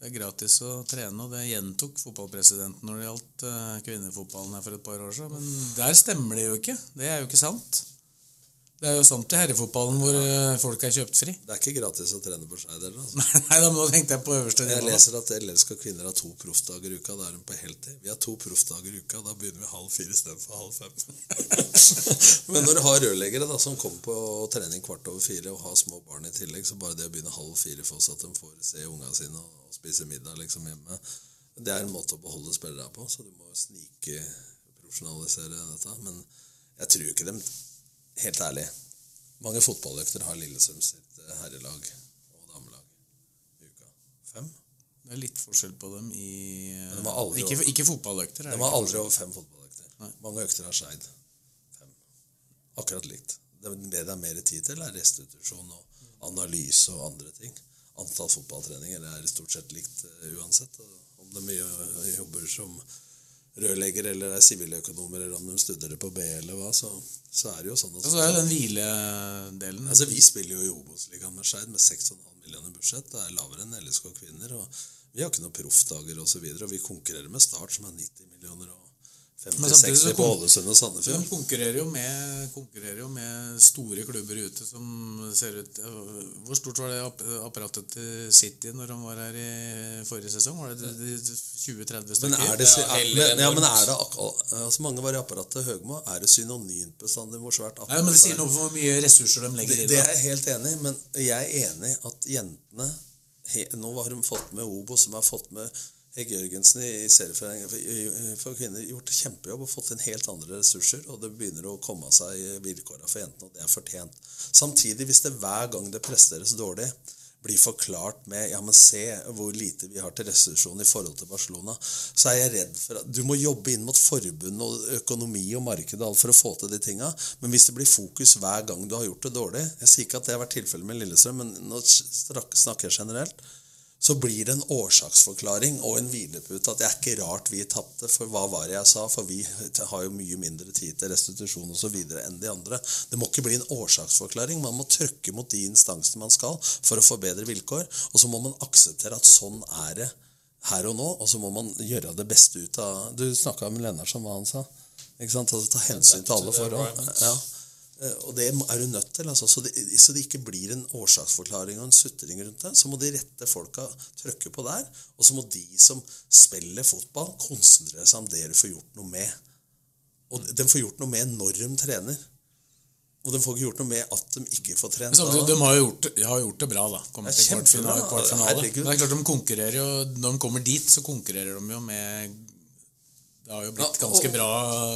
det er gratis å trene, og det gjentok fotballpresidenten når det gjaldt eh, kvinnefotballen her for et par år siden. Men der stemmer det jo ikke. Det er jo ikke sant. Det er jo sant i herrefotballen hvor ja. folk er kjøpt fri. Det er ikke gratis å trene på Skeid heller. Altså. Nei, da nå tenkte jeg på øverste nivå. Jeg leser at LSK kvinner har to proffdager i uka. Da er de på heltid. Vi har to proffdager i uka. Da begynner vi halv fire istedenfor halv fem. Men når du har rørleggere da, som kommer på trening kvart over fire og har små barn i tillegg, så bare det å begynne halv fire for oss at de får se ungene sine og, og spise middag liksom hjemme, det er en måte å beholde spillere på. Så du må snike profesjonalisere dette. Men jeg tror ikke dem Helt ærlig. Mange fotballøkter har Lillesund sitt eh, herrelag og damelag i uka. Fem? Det er litt forskjell på dem i de Ikke, over- ikke fotballøkter. er De har aldri over fem fotballøkter. Nei. Mange økter har Skeid. Fem. Akkurat likt. Det det er mer tid til, er restitusjon og analyse og andre ting. Antall fotballtreninger er stort sett likt eh, uansett. Om de jobber som rørlegger eller er siviløkonomer, eller om de studerer på B eller hva, så, så er det jo sånn at så er det den hviledelen. Altså, Vi spiller jo i Obos-ligaen med Skeid med 6,5 millioner budsjett. Det er lavere enn LSK kvinner. og Vi har ikke noen proffdager osv. Og, og vi konkurrerer med Start, som er 90 millioner, og så 50-60 på Ålesund og De konkurrerer jo, med, konkurrerer jo med store klubber ute som ser ut Hvor stort var det apparatet til City når de var her i forrige sesong? Var det 20-30 stykker? Men er det, Ja, er, men, ja, men er det altså Mange var i apparatet til Høgmo. Er det synonymt bestandig hvor svært apparatet Nei, men Det sier noe om hvor mye ressurser de legger i det det. er jeg helt enig i, men jeg er enig at jentene Nå har de fått med Obo, som har fått med Hegge Jørgensen i Serieforeningen for- for kvinner gjort kjempejobb og fått inn helt andre ressurser, og det begynner å komme seg i vilkårene for jentene, og det er fortjent. Samtidig, hvis det hver gang det presteres dårlig, blir forklart med ja, men se hvor lite vi har til restitusjon i forhold til Barcelona, så er jeg redd for at du må jobbe inn mot forbund og økonomi og marked alt for å få til de tinga. Men hvis det blir fokus hver gang du har gjort det dårlig Jeg sier ikke at det har vært tilfellet med Lillestrøm, men nå snakker jeg generelt så blir det en årsaksforklaring og en hvilepute at det er ikke rart vi tapte, for hva var det jeg sa? For vi har jo mye mindre tid til restitusjon osv. enn de andre. Det må ikke bli en årsaksforklaring. Man må trykke mot de instansene man skal for å få bedre vilkår. Og så må man akseptere at sånn er det her og nå, og så må man gjøre det beste ut av Du snakka med Lennarsson, hva han sa? Ikke sant? Altså, ta hensyn til alle forhold. Ja. Eh, Og det er du nødt til. Altså. Så, det, så det ikke blir en årsaksforklaring og en sutring rundt det. Så må de rette folka trykke på der. Og så må de som spiller fotball, konsentrere seg om det de får gjort noe med. Og de får gjort noe med når de trener. Og de får ikke gjort noe med at de ikke får trent. Så, samtidig, de har jo gjort, har gjort det bra, da. Kommet til kvartfinale. kvartfinale. Det er klart de konkurrerer jo Når de kommer dit, så konkurrerer de jo med Det har jo blitt Ja, ganske og- bra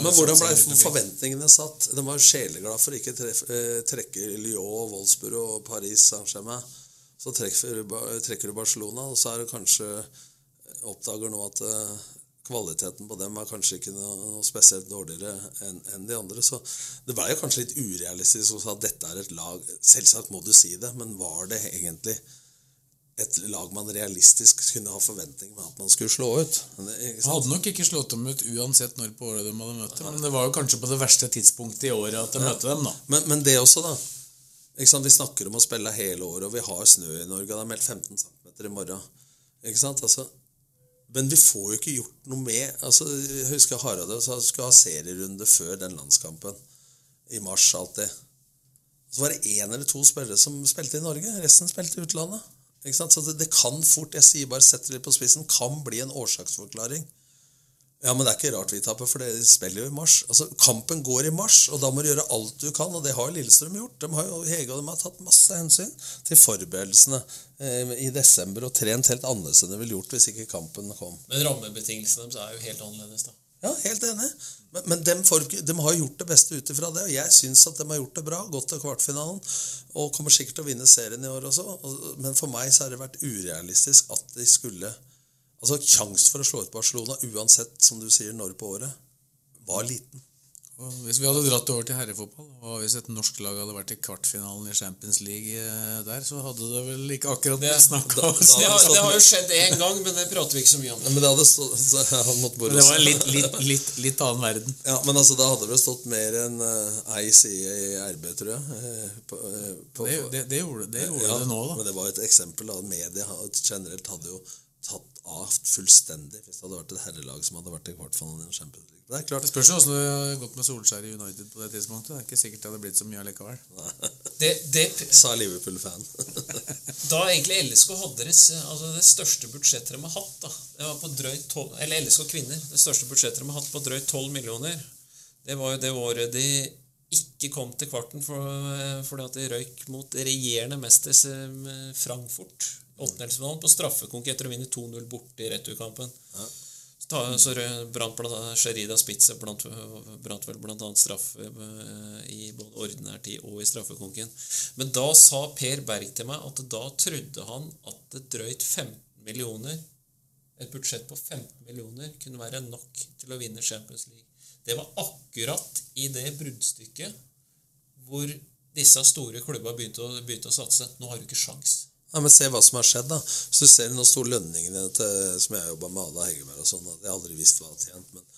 Men hvordan ble satsing rundt omkring. forventningene satt? De var jo sjeleglade for å ikke treff, eh, trekke Lyon, Wolfsburg og Paris Saint-Germain. Så trekker, trekker du Barcelona, og så er det kanskje Oppdager nå at eh, kvaliteten på dem er kanskje ikke noe spesielt dårligere enn en de andre. Så det ble jo kanskje litt urealistisk å si at dette er et lag Selvsagt må du si det, men var det egentlig et lag man realistisk kunne ha forventning med at man skulle slå ut? Hadde nok ikke slått dem ut uansett når på året de hadde møtt dem, men det var jo kanskje på det verste tidspunktet i året at de møtte dem, da. Men, men det også, da. Vi snakker om å spille hele året, og vi har snø i Norge. Det er meldt 15 cm i morgen. Ikke sant? Altså, men vi får jo ikke gjort noe med altså, Jeg husker Harald sa vi skulle ha serierunde før den landskampen. I mars alltid. Så var det én eller to spillere som spilte i Norge. Resten spilte i utlandet. Så det, det kan fort, jeg sier bare setter det på spissen, kan bli en årsaksforklaring. Ja, men det er ikke rart vi taper, for det spiller jo i mars. Altså, Kampen går i mars, og da må du gjøre alt du kan, og det har Lillestrøm gjort. De har jo, Hege og de har tatt masse hensyn til forberedelsene eh, i desember og trent helt annerledes enn de ville gjort hvis ikke kampen kom. Men rammebetingelsene deres er jo helt annerledes, da. Ja, helt enig. Men, men får, ikke- de har gjort det beste ut ifra det, og jeg syns at de har gjort det bra. Gått til kvartfinalen og kommer sikkert til å vinne serien i år også. Og, men for meg så har det vært urealistisk at de skulle Altså Sjansen for å slå ut Barcelona, uansett som du sier når på året, var liten. Og hvis vi hadde dratt over til herrefotball, og hvis et norsk lag hadde vært i kvartfinalen i Champions League eh, der, så hadde det vel ikke akkurat Det- snakka om. Det har, det har jo skjedd én gang, men det prater vi ikke så mye om. Ja, men det hadde stått så han måtte bare Men det var en litt, litt, litt, litt annen verden. Ja, men altså, da hadde det stått mer enn uh, ei side i RB, tror jeg. eh, på, på, Det, det, det gjorde, det, gjorde ja, det nå, da. Men det var et eksempel. da. Media generelt hadde jo tatt av fullstendig hvis det hadde vært et herrelag som hadde vært i kvartfinalen i Champions League. Det er klart. Det spørs jo hvordan det har gått med Solskjær i United på det tidspunktet. Det er ikke sikkert det hadde blitt så mye allikevel. Det, det, Sa Liverpool-fan. da egentlig LSK hadde deres, altså det største budsjettet de har hatt, da, det var på drøyt 12, eller LSK kvinner, det største budsjettet de har hatt på drøyt 12 millioner, det var jo det året de ikke kom til kvarten for, fordi at de røyk mot regjerende mester eh, Frankfurt. Åttendelsfinalen på straffekonk etter å vinne 2-0 borte i returkampen. Ta, Sherida Spitze brant, brant vel bl.a. straffe eh, i både ordinær tid og i straffekonken. Men da sa Per Berg til meg at da trodde han at det drøyt 15 millioner et budsjett på 15 millioner kunne være nok til å vinne Champions League. Det var akkurat i det bruddstykket hvor disse store klubba begynte begynte å satse. Nå har du ikke sjans. Ja, men Se hva som har skjedd. da. Hvis du ser noen store lønningene til, som jeg jobba med Ada Hegerberg og sånn, jeg aldri visste hva han hadde tjent. men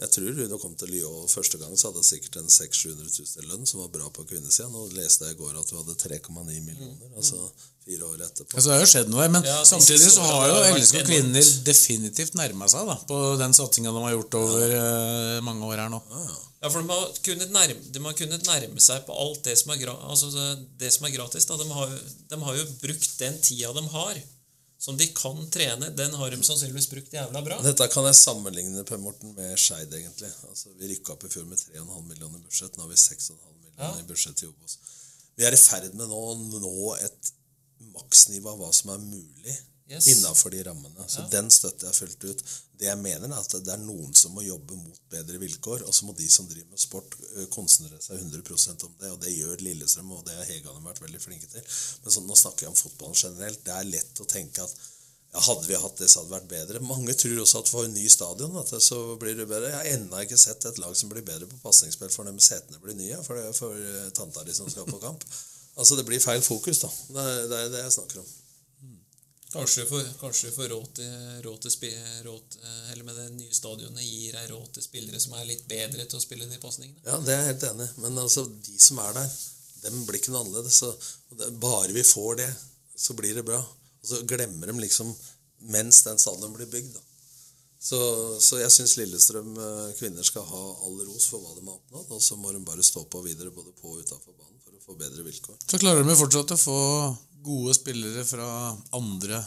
jeg tror hun kom til Lyon første gang, så hadde jeg sikkert en 600 000 000 lønn, som var bra på kvinnesida. Nå leste jeg i går at du hadde 3,9 millioner, altså fire år etterpå. Altså, det har jo skjedd noe men Ja, samtidig så har jo LSK kvinner definitivt nærma seg da, på den satsinga de har gjort over eh, mange år her nå. Ja, for de har kunnet nærme, de har kunnet nærme seg på alt det som er, gra, altså det, det som er gratis. Da. De, har, de har jo brukt den tida de har, som de kan trene, den har de sannsynligvis brukt jævla bra. Dette kan jeg sammenligne Per Morten, med Skeid, egentlig. Altså, vi rykka opp i fjor med 3,5 millioner i budsjett. Nå har vi 6,5 millioner Ja. i budsjett i Obos. Vi er i ferd med nå å nå et maksnivå av hva som er mulig Yes. innafor de rammene. Så den støtter jeg fullt ut. Det jeg mener er at det er noen som må jobbe mot bedre vilkår, og så må de som driver med sport, ø, konsentrere seg 100 om det. Og det gjør Lillestrøm, og det har Hegane vært veldig flinke til. Men sånn, nå snakker jeg om fotballen generelt. Det er lett å tenke at ja, hadde vi hatt det, så hadde det vært bedre. Mange tror også at for en ny stadion at det, så blir det bedre. Jeg har ennå ikke sett et lag som blir bedre på pasningsspill for når setene blir nye, for, det, er for eh, tanta di som skal på kamp. Altså, det blir feil fokus, da. Det er det, er det jeg snakker om. Kanskje du får, råd til, råd til råd, eh, Eller med det nye stadionet gir deg råd til spillere som er litt bedre til å spille de pasningene. Ja, det er jeg helt enig i. Men altså, de som er der, dem blir ikke noe annerledes. Så bare vi får det, så blir det bra. Og så glemmer de liksom mens den stadion blir bygd. Da. Så, så jeg syns Lillestrøm eh, kvinner skal ha all ros for hva de har oppnådd. Og så må de bare stå på videre både på og utafor banen få bedre vilkår. Så klarer de fortsatt å få gode spillere fra andre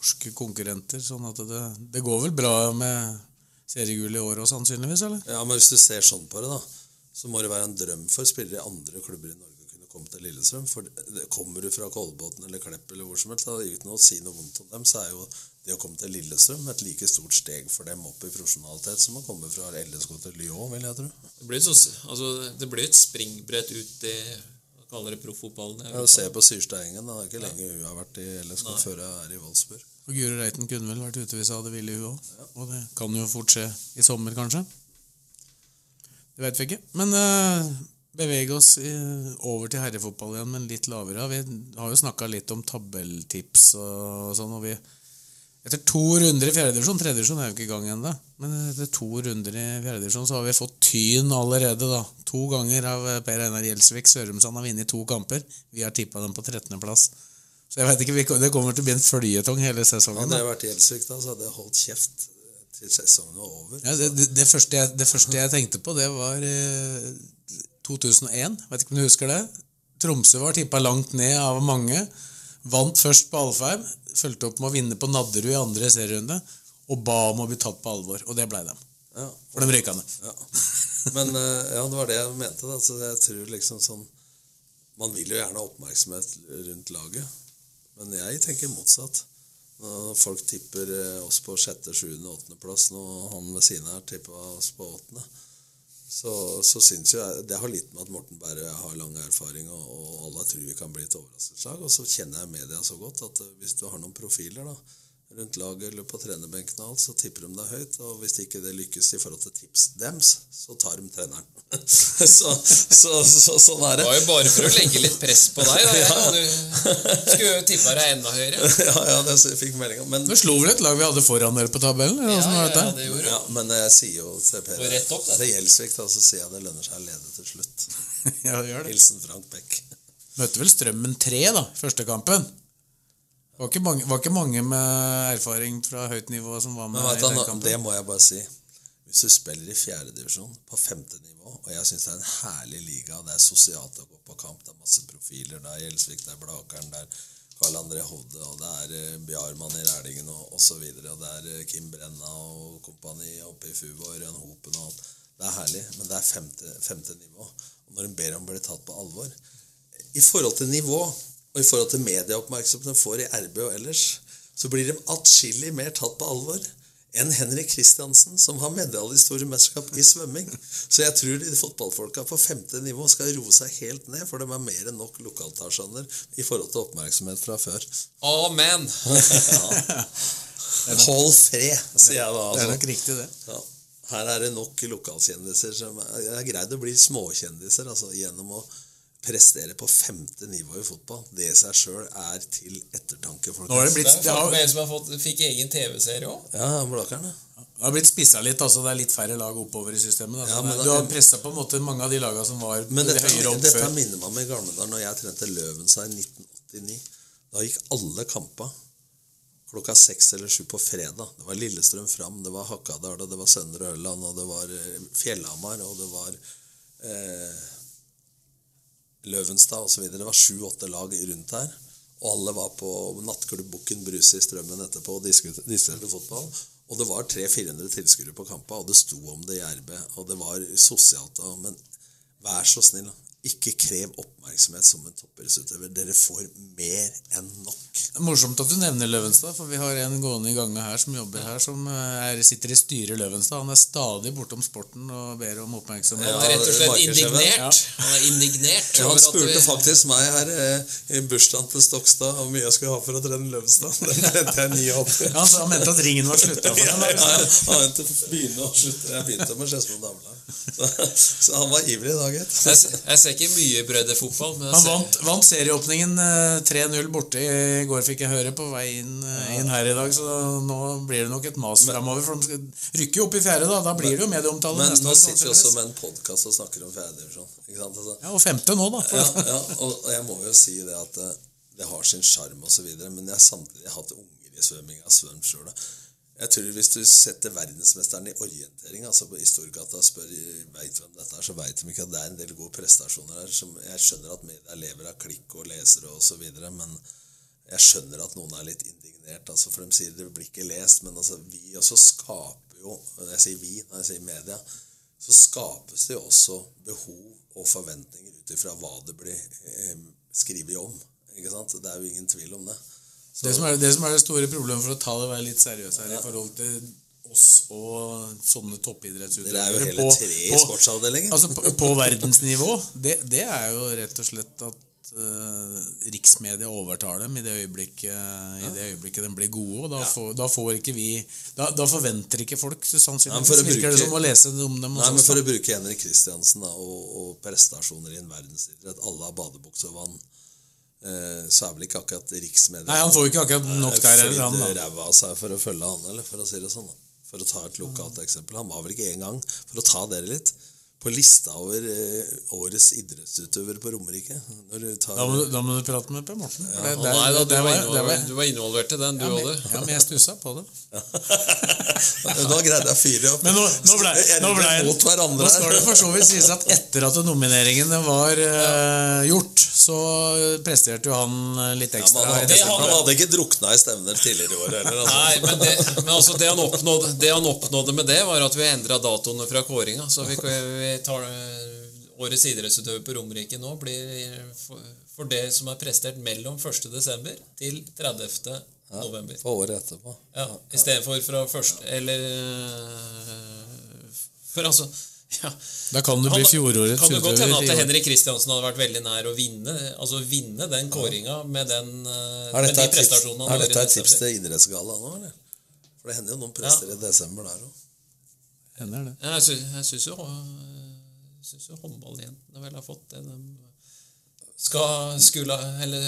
norske konkurrenter. Sånn at det, det går vel bra med seriegull i år òg, sannsynligvis? eller? Ja, men hvis du ser sånn på det, da, så må det være en drøm for spillere i andre klubber i Norge å kunne komme til Lillestrøm. For det- kommer du fra Kolbotn eller Klepp eller hvor som helst, da, uten å si noe vondt om dem, så er jo det å komme til Lillestrøm et like stort steg for dem opp i profesjonalitet som å komme fra LSK til Lyon, vil jeg tro. Det blir, så, altså, det blir et springbrett ut i kaller det profffotballen. Ja. Se på Syrstad Det er ikke lenge hun har vært i LSK før hun er i Wolfsburg. Og Guro Reiten kunne vel vært ute hvis hun hadde villet, hun òg. Og det kan jo fort skje i sommer, kanskje. Det vet vi ikke. Men uh, bevege oss i, over til herrefotball igjen, men litt lavere. Vi har jo snakka litt om tabelltips og sånn. og vi etter to runder i fjerdedivisjon Tredjedivisjon er jo ikke i gang ennå. Men etter to runder i fjerdedivisjon så har vi fått tyn allerede. da. To ganger av Per Einar Gjelsvik. Sørumsand har vunnet to kamper. Vi har tippa dem på 13.-plass. Så jeg vet ikke, Det kommer til å bli en føljetong hele sesongen. Hadde jeg vært Gjelsvik da, så hadde jeg holdt kjeft til sesongen var over. Ja, det, det, det, første jeg, det første jeg tenkte på, det var eh, 2001. Vet ikke om du husker det? Tromsø var tippa langt ned av mange. Vant først på Alfheim. Fulgte opp med å vinne på Nadderud i andre serierunde. Og ba om å bli tatt på alvor. Og det blei dem. Ja. For de røyka ned. Ja. Men eh, ja, det var det jeg mente. Da. Så jeg tror liksom sånn Man vil jo gjerne ha oppmerksomhet rundt laget. Men jeg tenker motsatt. Når folk tipper eh, oss på sjette, sjuende, åttendeplass, og han ved siden her tipper oss på åttende, så, så syns jo jeg Det har litt med at Morten Berre har lang erfaring, og, og alle tror vi kan bli et overraskelseslag. Og så kjenner jeg media så godt at eh, hvis du har noen profiler da, rundt laget eller på trenerbenken og alt, så tipper de deg høyt. Og hvis ikke det lykkes i forhold til tips dems, så tar de treneren. så, så, så, sånn er Det det. var jo bare for å legge litt press på deg. Da. ja. du skulle jo tippa deg enda høyere. ja, ja, det jeg fikk melding om. Men, Du slo vel et lag vi hadde foran dere på tabellen? Eller Ja, var ja, det gjorde du. ja, men jeg sier jo til Per til Gjelsvik, da, så sier jeg det lønner seg å lede til slutt. Ja, det gjør det. Hilsen Frank Beck. Møtte vel Strømmen 3, da, første kampen. Det var ikke mange, var ikke mange med erfaring fra høyt nivå som var med i den kampen. det må jeg bare si. Hvis du spiller i fjerdedivisjon på femte nivå, og jeg syns det er en herlig liga, det er sosialt å gå på kamp, det er masse profiler, det er Gjelsvik, det er Blakeren, det er Karl André Hovde, og det er eh, Bjarmann i Rælingen og osv., og, det er eh, Kim Brenna og kompani oppe i Fuvo og Ørjan Hopen og alt. Det er herlig, men det er femte, femte nivå. Og når en ber om å bli tatt på alvor I forhold til nivå, og i forhold til medieoppmerksomheten de får i RB og ellers, så blir de atskillig mer tatt på alvor enn Henrik Kristiansen, som har medalje i store mesterskap i svømming. Så jeg tror de fotballfolka på femte nivå skal roe seg helt ned, for de er mer enn nok lokaltasjoner i forhold til oppmerksomhet fra før. Amen! Hold fred, sier jeg da. Det er Altså. nok riktig, det. Ja. Her er det nok lokalkjendiser som er, det er greid å bli småkjendiser altså, gjennom å prestere på femte nivå i fotball. Det i seg sjøl er til ettertanke. Nå har det Det blitt, er det er en som har fått, fikk egen TV-serie òg. Ja, Blakeren, ja. det har blitt spissa litt. altså Det er litt færre lag oppover i systemet. Altså. Ja, men da- du har pressa på en måte mange av de lagene som var Men dette, høyere opp dette før. minner meg om i gamle dager når jeg trente Løvenstad i 1989. Da gikk alle kampa klokka seks eller sju på fredag. Det var Lillestrøm Fram, det var Hakadal, det var Søndre Ørland, og det var eh, Fjellhamar, og det var eh, Løvenstad osv. Det var sju-åtte lag rundt her. Og alle var på nattklubbukken Bruse i Strømmen etterpå og diskuterte, fotball. Og det var 300-400 tilskuere på kampa, og det sto om det i RB. Og det var sosialt. Men vær så snill. Ikke krev oppmerksomhet som en toppidrettsutøver. Dere får mer enn nok. Morsomt at du nevner Løvenstad, for vi har en gående i gangen her som jobber her, som eh, er, sitter i styret i Løvenstad. Han er stadig bortom sporten og ber om oppmerksomhet. Ja, Han er rett og slett indignert. indignert. Han er indignert. Ja, han spurte vi- faktisk meg her eh, i bursdagen til Stokstad hvor mye jeg skulle ha for å trene Løvenstad. Det mente jeg 89. Ja, så han mente at ringen var slutta for ham. ja, ja. Han mente begynne å slutte. Jeg begynte med Skedsmo damelag. Så, så han var ivrig i dag, gitt. Ser ikke mye bredde-fotball, Han ser, vant, vant serieåpningen eh, 3-0 borte i går, fikk jeg høre, på vei inn, eh, inn her i dag. Så nå blir det nok et mas framover. For de rykker jo opp i fjerde, da. Da blir det jo medieomtale Men nå sitter vi også med en podkast og snakker om fjerdedivisjon. Sant? Altså, Ja, og femte nå, da. ja, ja, og jeg må jo si det at eh, det har sin sjarm osv., men jeg har samtidig hatt unger i svømming. Jeg har svømt sjøl. Jeg tror Hvis du setter verdensmesteren i orientering altså i Storgata og spør vet hvem dette er, så veit de ikke at det er en del gode prestasjoner her. Jeg skjønner at media lever av klikk og lesere osv., men jeg skjønner at noen er litt indignert. Altså, for de sier det blir ikke lest, men altså, vi også skaper jo Når jeg sier vi, når jeg sier media, så skapes det jo også behov og forventninger ut ifra hva det blir eh, skrevet om. Ikke sant? Det er jo ingen tvil om det. Det, som er, det som er det store problemet for å ta det være litt seriøs her i forhold til oss og sånne toppidrettsutøvere Dere er jo hele tre i sportsavdelingen. Altså på, på verdensnivå. Det, det er jo rett og slett at uh, riksmedia overtar dem i det øyeblikket, i det øyeblikket de blir gode. Og da, får, da får ikke vi Da, da forventer ikke folk sannsynligvis. Virker det som å lese om dem Nei, men For å bruke Henrik Kristiansen og, og prestasjoner i en verdensidrett Alle har badebukse og vann. Eh, så er vel ikke akkurat riksmedia Nei, han får ikke akkurat nok der heller, han, da. ræva av seg for å følge han, eller for å si det sånn. da. For å ta et lokalt eksempel. Han var vel ikke engang, for å ta dere litt, på lista over eh, årets idrettsutøver på Romerike. Når du tar Da må, da må du prate med Per Morten. Ja. det- det- nei da, du var, var- det var- involvert, du var involvert i den, du òg, Ja, du. ja, men jeg stussa på det. Nå greide jeg å fyre opp. Men nå, nå ble, nå ble jeg, mot hverandre Nå skal det for så vidt sies at etter at nomineringen var uh, gjort, så presterte jo han eh, litt ekstra. han, hadde, han hadde ikke drukna i stevner tidligere i år heller. Altså. Nei, men, det, men altså det, han oppnådde, det han oppnådde med det, var at vi endra datoene fra kåringa. Så vi, vi tar eh, Årets idrettsutøver på Romerike nå blir for, for det som er prestert mellom 1. desember til 30. november. For året etterpå. Ja, Istedenfor fra første Eller øh, For altså ja. Da kan du bli fjorårets utøver. Kan det godt hende at. Henrik Kristiansen hadde vært veldig nær å vinne Altså vinne den kåringa med, den, Er med de prestasjonene han er dette et tips til idrettsgalla nå, eller? For det hender jo noen prester i desember der òg. Hender det. Jeg sy jeg syns jo, syns jo håndballjentene vel har fått det de skal skulle Eller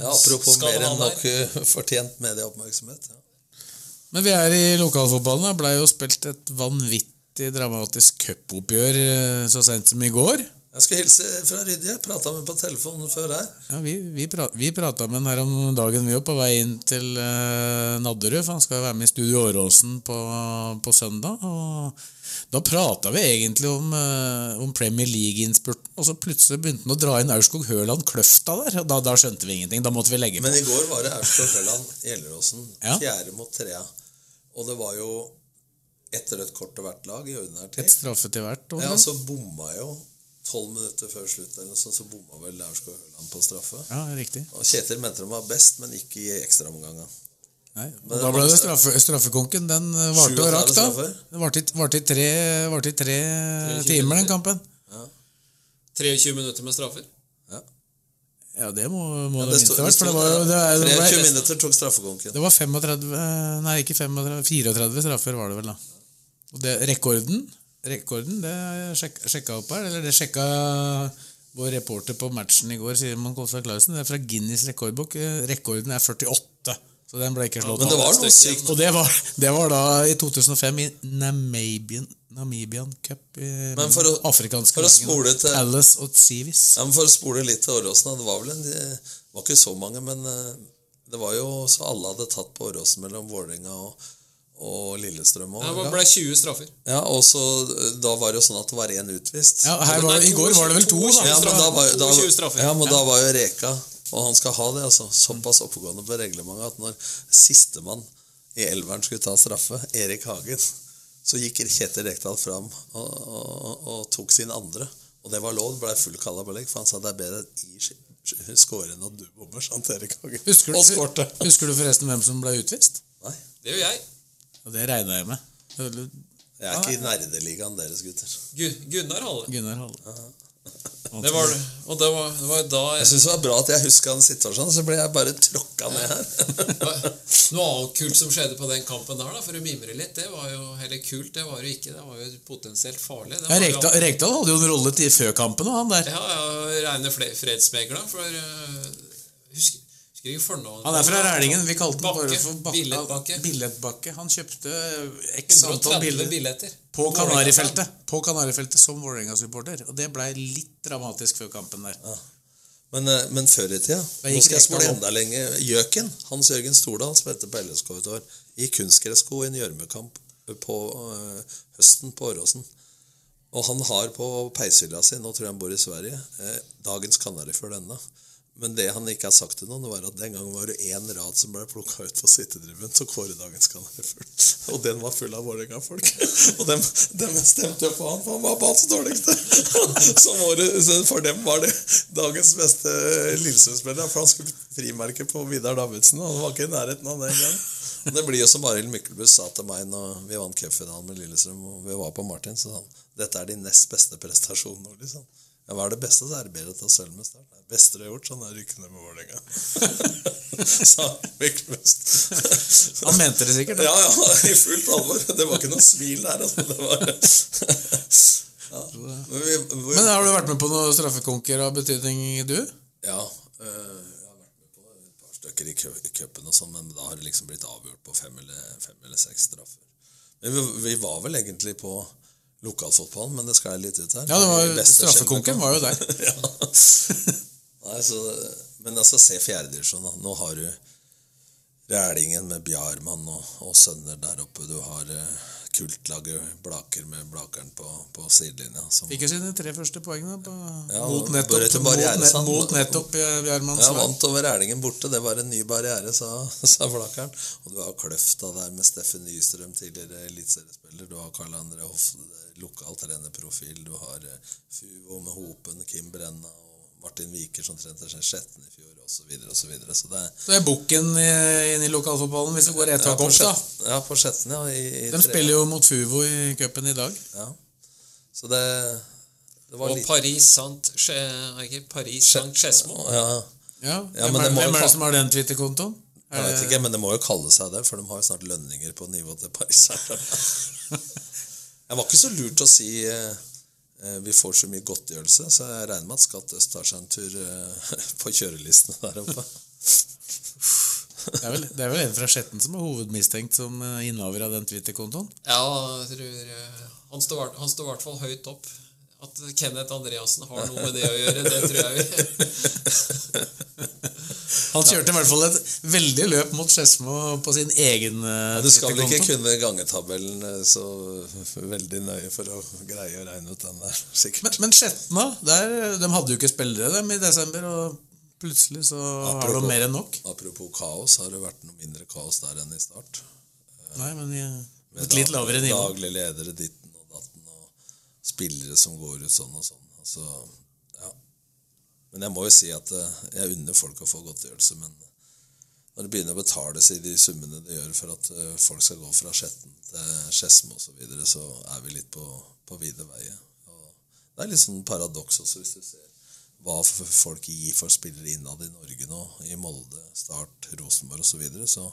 Ja, apropos skal mer enn nok uh, fortjent medieoppmerksomhet. Ja. Men vi er i lokalfotballen. Det ble jo spilt et vanvittig dramatisk cupoppgjør eh, så sent som i går. Jeg skal hilse fra Rydje. Prata med på telefonen før her. Ja, Vi, vi, pra, vi prata med han her om dagen, vi òg, på vei inn til uh, Nadderud. For han skal være med i Studio Åråsen på, på søndag. Og da prata vi egentlig om, uh, om Premier League-innspurten, og så plutselig begynte han å dra inn Aurskog Høland Kløfta der. og Da, da skjønte vi ingenting. Da måtte vi legge på. Men i går var det Aurskog Høland Gjelleråsen. Ja. Fjerde mot trea. Og det var jo ett rødt kort til hvert lag i ordinær Et tid. straffe til hvert. og- Ja, så bomma jo tolv minutter før slutt eller noe sånt, så bomma vel Aurskog Høland på straffe. ja, riktig. Og Kjetil mente de var best, men ikke i ekstraomganga. Nei, og Men da ble det straffe, straffekonken. Den eh, varte og 37 rakk, da. Det varte varte i tre, varte i tre timer, den kampen. Ja. 23 minutter med straffer. Ja, ja det må, må Ja, det, minst ha vært. For det var, det, er- det, 23 minutter tok straffekonken. det var 35 Nei, ikke 35, 34 straffer var det vel, da. Og det, rekorden, rekorden det sjek, sjekka opp her, eller det sjekka vår reporter på matchen i går, Simon Kolstad Clausen. Det er fra Guinness rekordbok. Eh, Rekorden er 48, så den ble ikke slått. Men det var noe sykt. Og det var, det var da i 2005 i Namibian, Namibian Cup i Men for å- afrikanske for å spole til- Alice og Tsivis. Ja, men For å spole litt til Åråsen, det var vel en, det var ikke så mange, men eh, det var jo så alle hadde tatt på Åråsen mellom Vålerenga og, og Lillestrøm. Ja, det ble 20 straffer. ja, og så eh, Da var det jo sånn at det var én utvist. Ja, her var, I går var det vel to, da. Ja, men da var, da, 22 straffer. ja, men da var jo Reka Og han skal ha det, altså. Såpass oppegående på reglementet at når sistemann i elveren skulle ta straffe, Erik Hagen, så gikk Kjetil Rekdal fram og, og, og tok sin andre. Og det var lov, det ble full kalabalik, for han sa det er bedre I skåre enn at du bommer, sa han Erik Hagen. Husker du, husker du forresten hvem som ble utvist? Nei, Det gjør jeg. Og det regna jeg med. jeg er ikke i nerdeligaen deres, gutter. Gu- Gunnar Halle. Gunnar Halle. Det var det. Og det var, det var da Jeg jeg, syns det var bra at jeg huska den situasjonen, så ble jeg bare tråkka ned her. Noe annet kult som skjedde på den kampen der, da, for å mimre litt, det var jo heller kult, det var jo ikke. Det var jo potensielt farlig. Ja, Rekdal, Rekdal hadde jo en rolle til før kampen, og han der. Ja, ja, reine fredsmegler, for uh, husker, husker ikke fornavnet Han er fra Rælingen. Vi kalte han bare for Bakke. Billettbakke. Billettbakke. Han kjøpte x antall 130 billetter. på Kanarifeltet På Kanarifeltet som Vålerenga-supporter. Og det blei litt dramatisk før kampen der. Men, eh, men før i tida Nå skal jeg spole enda lenger. Gjøken, Hans Jørgen Stordal, spilte på LSK et år. I kunstgressko i en gjørmekamp på øh, høsten på Åråsen. Og han har på peishylla si, nå tror jeg han bor i Sverige, eh, dagens Kanarifugl ennå. Men det han ikke har sagt til noen, var at den gangen var det én rad som ble plukka ut på sittedriven til Kåredagens kåre dagens Kanarifugl. Og den var full av Vålerenga-folk. Og dem, dem stemte jo på han, for han var banens dårligste. Så for dem var det dagens beste Lillesund-spiller, For han skulle frimerke på Vidar Davidsen, og han var ikke i nærheten av det engang. Det blir jo som Arild Myklebust sa til meg når vi vant cupfinalen med Lillestrøm, og vi var på Martin, så sa han dette er din nest beste prestasjon nå, liksom. Ja, hva er det beste, så er det bedre å ta sølv med start. Det beste du har gjort, sånn er rykke ned med Vålerenga. Sa Myklebust. Han mente det sikkert. da. Ja, ja, i fullt alvor. Det var ikke noe smil der, altså. Det var ja. Men, vi, vi, Men har du vært med på noen straffekonker av betydning, du? Ja, øh, jeg har vært med på et par stykker i cupen og sånn, men da har det liksom blitt avgjort på fem eller, fem eller seks straffer. Men vi, vi var vel egentlig på lokalfotballen, men det sklei litt ut her. Ja, det var, straffekonken var jo der. ja. Nei, så, men altså, se fjerdedivisjon. Nå har du Rælingen med Bjarmann og, og sønner der oppe. Du har eh, kultlaget Blaker med Blakeren på, på sidelinja. som- Fikk jo sine tre første poengene på, Ja, mot, nettopp, mot, net, mot nettopp eh, Ja, vant over Erlingen borte. Det var en ny barriere, sa, sa Blakeren. Og du har Kløfta der med Steffen Nystrøm, tidligere eliteseriespiller. Du har Karl André Hoff, lokal trenerprofil. Du har eh, Fuvo med Hopen, Kim Brenna og Martin Viker som trente seg Skjetten i fjor, osv. Så, videre, og så, videre. så det er Så er bukken inne inn i lokalfotballen hvis det går ett hakk opp, da. Ja, på Skjetten, ja. I, i De tre- spiller jo mot Fuvo i cupen i dag. Ja. Så det, det var Og litt Paris Saint er Paris Skedsmo. ja, Ja, Ja, Hvem, men er, det hvem er det som har den Twitter-kontoen? Er Jeg vet ikke, men det må jo kalle seg det, for de har jo snart lønninger på nivå til Paris. Jeg var ikke så lurt å si eh, vi får så mye godtgjørelse, så jeg regner med at Skatt Øst tar seg en tur eh, på kjørelistene der oppe. Det er, vel, det er vel en fra Skjetten som er hovedmistenkt som eh, innehaver av den Twitter-kontoen? Ja, jeg tror eh, han står, hvert- han står i hvert fall høyt opp. At Kenneth Andreassen har noe med det å gjøre, det tror jeg vi Han kjørte i hvert fall et veldig løp mot Skedsmo på sin egen eh, Du skal vel ikke kunne gangetabellen eh, så veldig nøye for å greie å regne ut den der, sikkert. Men, men Skjetna. Der, de hadde jo ikke spillere dem i desember, og plutselig så har de Apropos- mer enn nok. Apropos kaos, har det vært noe mindre kaos der enn i start. Nei, men i, Med et litt lavere nivå. Daglig ledere ditt spillere som går ut sånn og sånn. Altså, ja. Men jeg må jo si at eh, jeg unner folk å få godtgjørelse, men når det begynner å betales i de summene det gjør for at eh, folk skal gå fra Skjetten til Skedsmo osv., så, videre, så er vi litt på, på vide veier. Det er litt sånn paradoks også, hvis du ser hva folk gir for spillere innad i Norge nå, i Molde, Start, Rosenborg osv., så, videre, så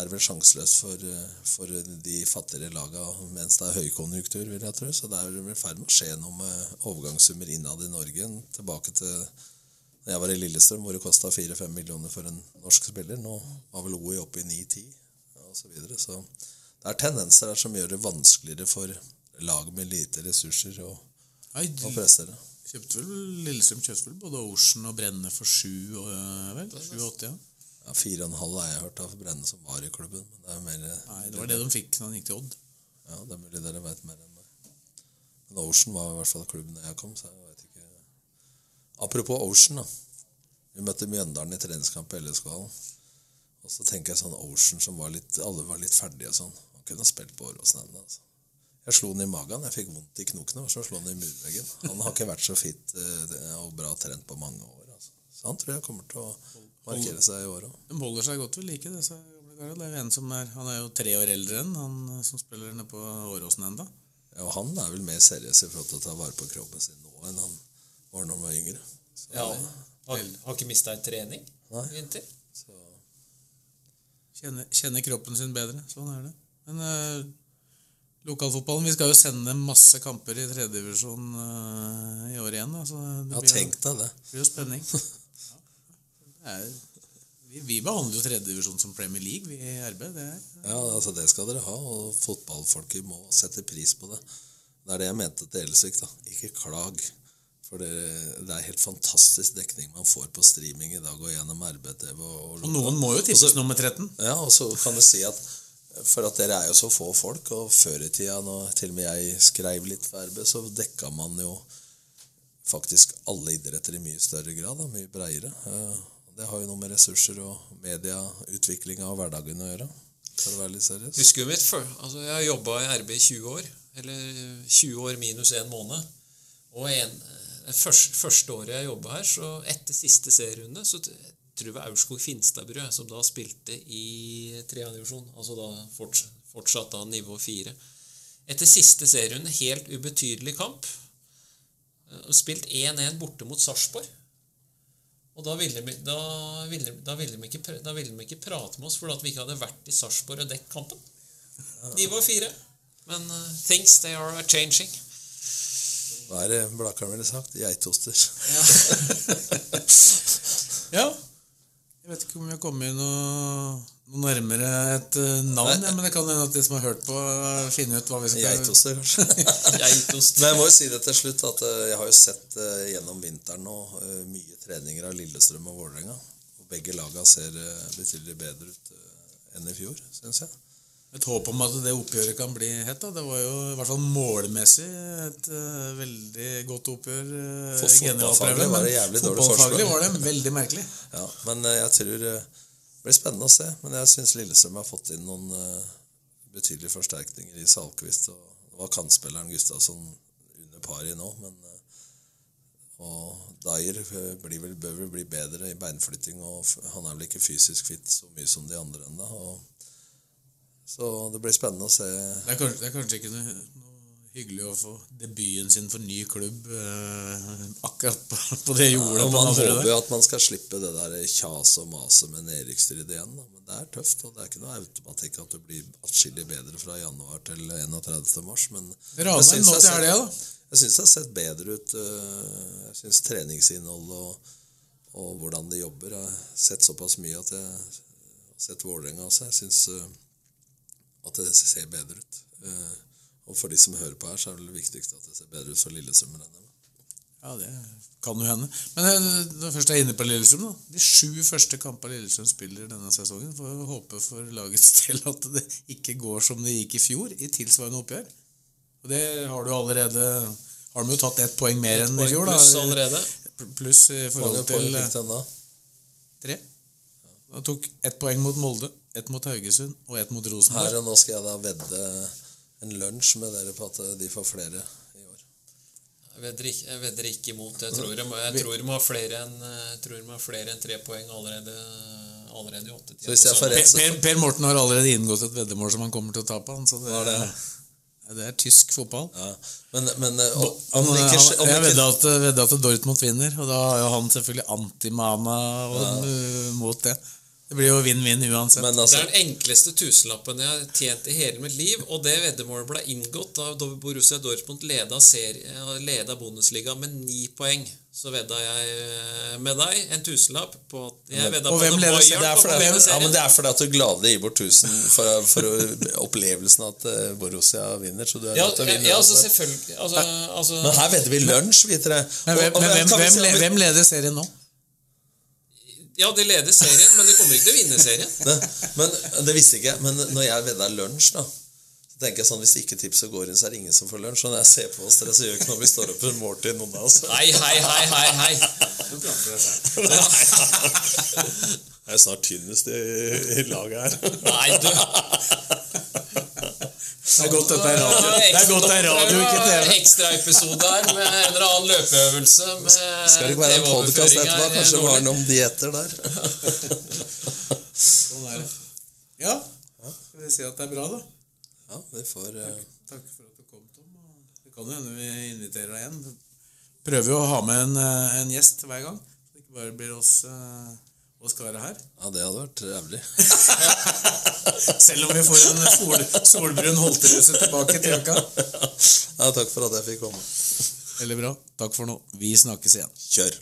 er vel sjanseløst for, eh, for de fattigere laga mens det er høykonjunktur, vil jeg tro. Så det er vel i ferd med å skje noe med overgangssummer innad i Norge. Tilbake til da jeg var i Lillestrøm, hvor det kosta 4-5 millioner for en norsk spiller. Nå var vel OI oppe i 9-10 og Så, videre. så det er tendenser der som gjør det vanskeligere for lag med lite ressurser å, Nei, å du prestere. kjøpte vel, Lillestrøm kjøpte vel både Ocean og Brenne for sju, øh, vel? 7-8, ja. Ja, 4,5 har jeg hørt av Brenne som var i klubben. Men det er mer Nei, det var det de fikk da han gikk til Odd. Ja, det er mulig dere vet mer enn meg. Men Ocean var i hvert fall klubben da jeg kom, så jeg vet ikke Apropos Ocean, da. Vi møtte Mjøndalen i treningskamp i LSK-hallen. Og så tenker jeg sånn Ocean som var litt Alle var litt ferdige og sånn. Han kunne ha spilt på Åråsen ennå. Altså. Jeg slo han i magen. Jeg fikk vondt i knokene. Og så slo han i murveggen. Han har ikke vært så fit eh, og bra trent på mange år. Altså. Så han tror jeg kommer til å markere seg i år òg. De holder seg godt ved like, disse gamle. Det er jo en som er, han er jo tre år eldre enn han eh, som spiller nede på Åråsen enda. Ja, og han er vel mer seriøs i forhold til å ta vare på kroppen sin nå enn han var når han var yngre. Så, Ja, har, har ikke mista en trening Nei. i vinter. så Kjenner, kjenner kroppen sin bedre. Sånn er det. Men eh, lokalfotballen Vi skal jo sende masse kamper i tredjedivisjon uh, i år igjen. Da, så det ja, tenk deg det. blir jo spenning. Er, vi, vi behandler jo tredjedivisjon som Premier League, vi i RB. Det er, Ja, altså Det skal dere ha, og fotballfolket må sette pris på det. Det er det jeg mente til Elsvik. da. Ikke klag. For det, det er helt fantastisk dekning man får på streaming i dag og gjennom RBTV. Og, og noen må jo tippes nummer 13. Ja, og så kan du si at for at dere er jo så få folk, og før i tida, når til og med jeg skrev litt for RB, så dekka man jo faktisk alle idretter i mye større grad, da, mye breiere. Det har jo noe med ressurser og medieutviklinga og hverdagen å gjøre. For å være litt seriøs. Husker du mitt før? Altså, jeg har jobba i RB i 20 år. Eller 20 år minus én måned. Og en, det første, første året jeg jobba her, så etter siste serierunde, så tror jeg tror det var Aurskog Finstadbrød som da spilte i tredjedivisjon. Altså da fortsatt, fortsatt da nivå fire. Etter siste serierunde, helt ubetydelig kamp. eh, Spilt 1-1 borte mot Sarpsborg. Og da ville, de, da, ville, da, ville de ikke, da ville de ikke prate med oss fordi at vi ikke hadde vært i Sarpsborg og dekket kampen. De var fire. Men uh, things they are changing. Hva er det Blakkaren ville sagt? Geitoster. Ja. Jeg vet ikke om vi har kommet noe, noe nærmere et eh, navn, ja, men det kan hende at de som har hørt på, eh, finner ut hva vi skal Geitoster, kanskje. Men jeg må jo si det til slutt, at eh, jeg har jo sett gjennom vinteren nå mye treninger av Lillestrøm og Vålerenga. Og begge laga ser betydelig bedre ut enn i fjor, syns jeg. Et håp om at det oppgjøret kan bli hett. Det var jo i hvert fall målmessig et uh, veldig godt oppgjør. uh, For fotballfaglig var det jævlig dårlig forsvar. var det veldig merkelig. Ja, men eh, jeg tror det blir spennende å se. Men jeg syns Lillestrøm har fått inn noen betydelige forsterkninger i Salkvist. Og det var kantspilleren Gustavsson under par i nå, men Og Dyer blir vel, bør vel bli bedre i beinflytting, og han er vel ikke fysisk fit så mye som de andre ennå. Så det blir spennende å se. Det er kanskje, det er kanskje ikke noe, noe hyggelig å få debuten sin for ny klubb eh, akkurat på, på det jordet. Ja, man håper jo at man skal slippe det der kjaset og maset med nedrykksstrid igjen. Da. Men det er tøft, og det er ikke noe automatikk at du blir atskillig bedre fra januar til 31. mars. Men Ranheim jeg syns nå det til har helga, sett- da. Jeg syns det har sett bedre ut. øh, Jeg syns treningsinnhold og, og hvordan de jobber Jeg har sett såpass mye at jeg har sett Vålerenga også. Jeg syns at det ser bedre ut. Eh, Og for de som hører på her, så er det vel viktigst at det ser bedre ut for Lillestrøm enn dem. Ja, det kan jo hende. Men eh, når jeg først er inne på Lillestrøm, da. De sju første kampene Lillestrøm spiller denne sesongen, får vi håpe for lagets del at det ikke går som det gikk i fjor, i tilsvarende oppgjør. Og det har du allerede Har de jo tatt ett poeng mer enn i fjor, da. Pluss allerede. Pluss i forhold til tre. Da tok ett poeng mot Molde, ett mot Haugesund og ett mot Her Rosenborg. og nå skal jeg da vedde en lunsj med dere på at de får flere i år. Jeg vedder ikke, jeg vedder ikke imot. Jeg tror de, jeg tror de har flere enn jeg tror de har flere enn tre poeng allerede, allerede i åttetida. Så hvis jeg får Per, rett, så per, per Morten har allerede inngått et veddemål som han kommer til å tape. Han, så det, er det? Ja, det er tysk fotball. ja. Men, men og, Han, om ikke, han, jeg vedda at, vedde at Dortmund vinner, og da har jo han selvfølgelig antimana og, ja. mot det. Det blir jo vinn-vinn uansett. Men Det altså, er den enkleste tusenlappen jeg har tjent i hele mitt liv, og det veddemålet ble inngått da Borussia Dortmund leda, serie, leda Bundesliga med ni poeng. Så vedda jeg eh, med deg en tusenlapp på at jeg vedda Og på hvem leder- Bayern det er fordi, ja, men det er fordi at du gladelig gir bort 1000 for, for opplevelsen at eh, Borussia vinner. Så du er Ja, nødt til å vinne. ja, altså selvfølgelig altså, altså, Men her vedder vi lunsj, vi tre. Og- og men hvem, hvem, hvem leder serien nå? Ja, de leder serien, men de kommer ikke til å vinne serien. Ne, men det visste ikke jeg. Men når jeg vedda lunsj, da så tenker jeg sånn, Hvis ikke tipset går inn, så er det ingen som får lunsj. Og når jeg ser på oss dere, så gjør ikke noe om vi står opp en måltid, noen av oss. Hei, hei, hei, hei, hei. Jeg er snart tynnest i, i laget her. Nei, du. Det er godt dette er radio, det er, godt det er radio ikke TV. Ekstraepisode her med en eller annen løpeøvelse. Med Skal det ikke være en podkast etterpå? Kanskje det var noe om dietter der? Sånn er det. Ja, skal vi si at det er bra, da? Ja, vi får eh, Takk for at du kom, Tom. Det kan jo hende vi inviterer deg igjen. Prøver jo å ha med en, eh, en gjest hver gang. Så det ikke bare blir oss, eh, skal være her. Ja, det hadde vært jævlig. Selv om vi får en sol, solbrun holteruse tilbake til uka. Ja, takk for at jeg fikk komme. Veldig bra. Takk for nå. Vi snakkes igjen. Kjør.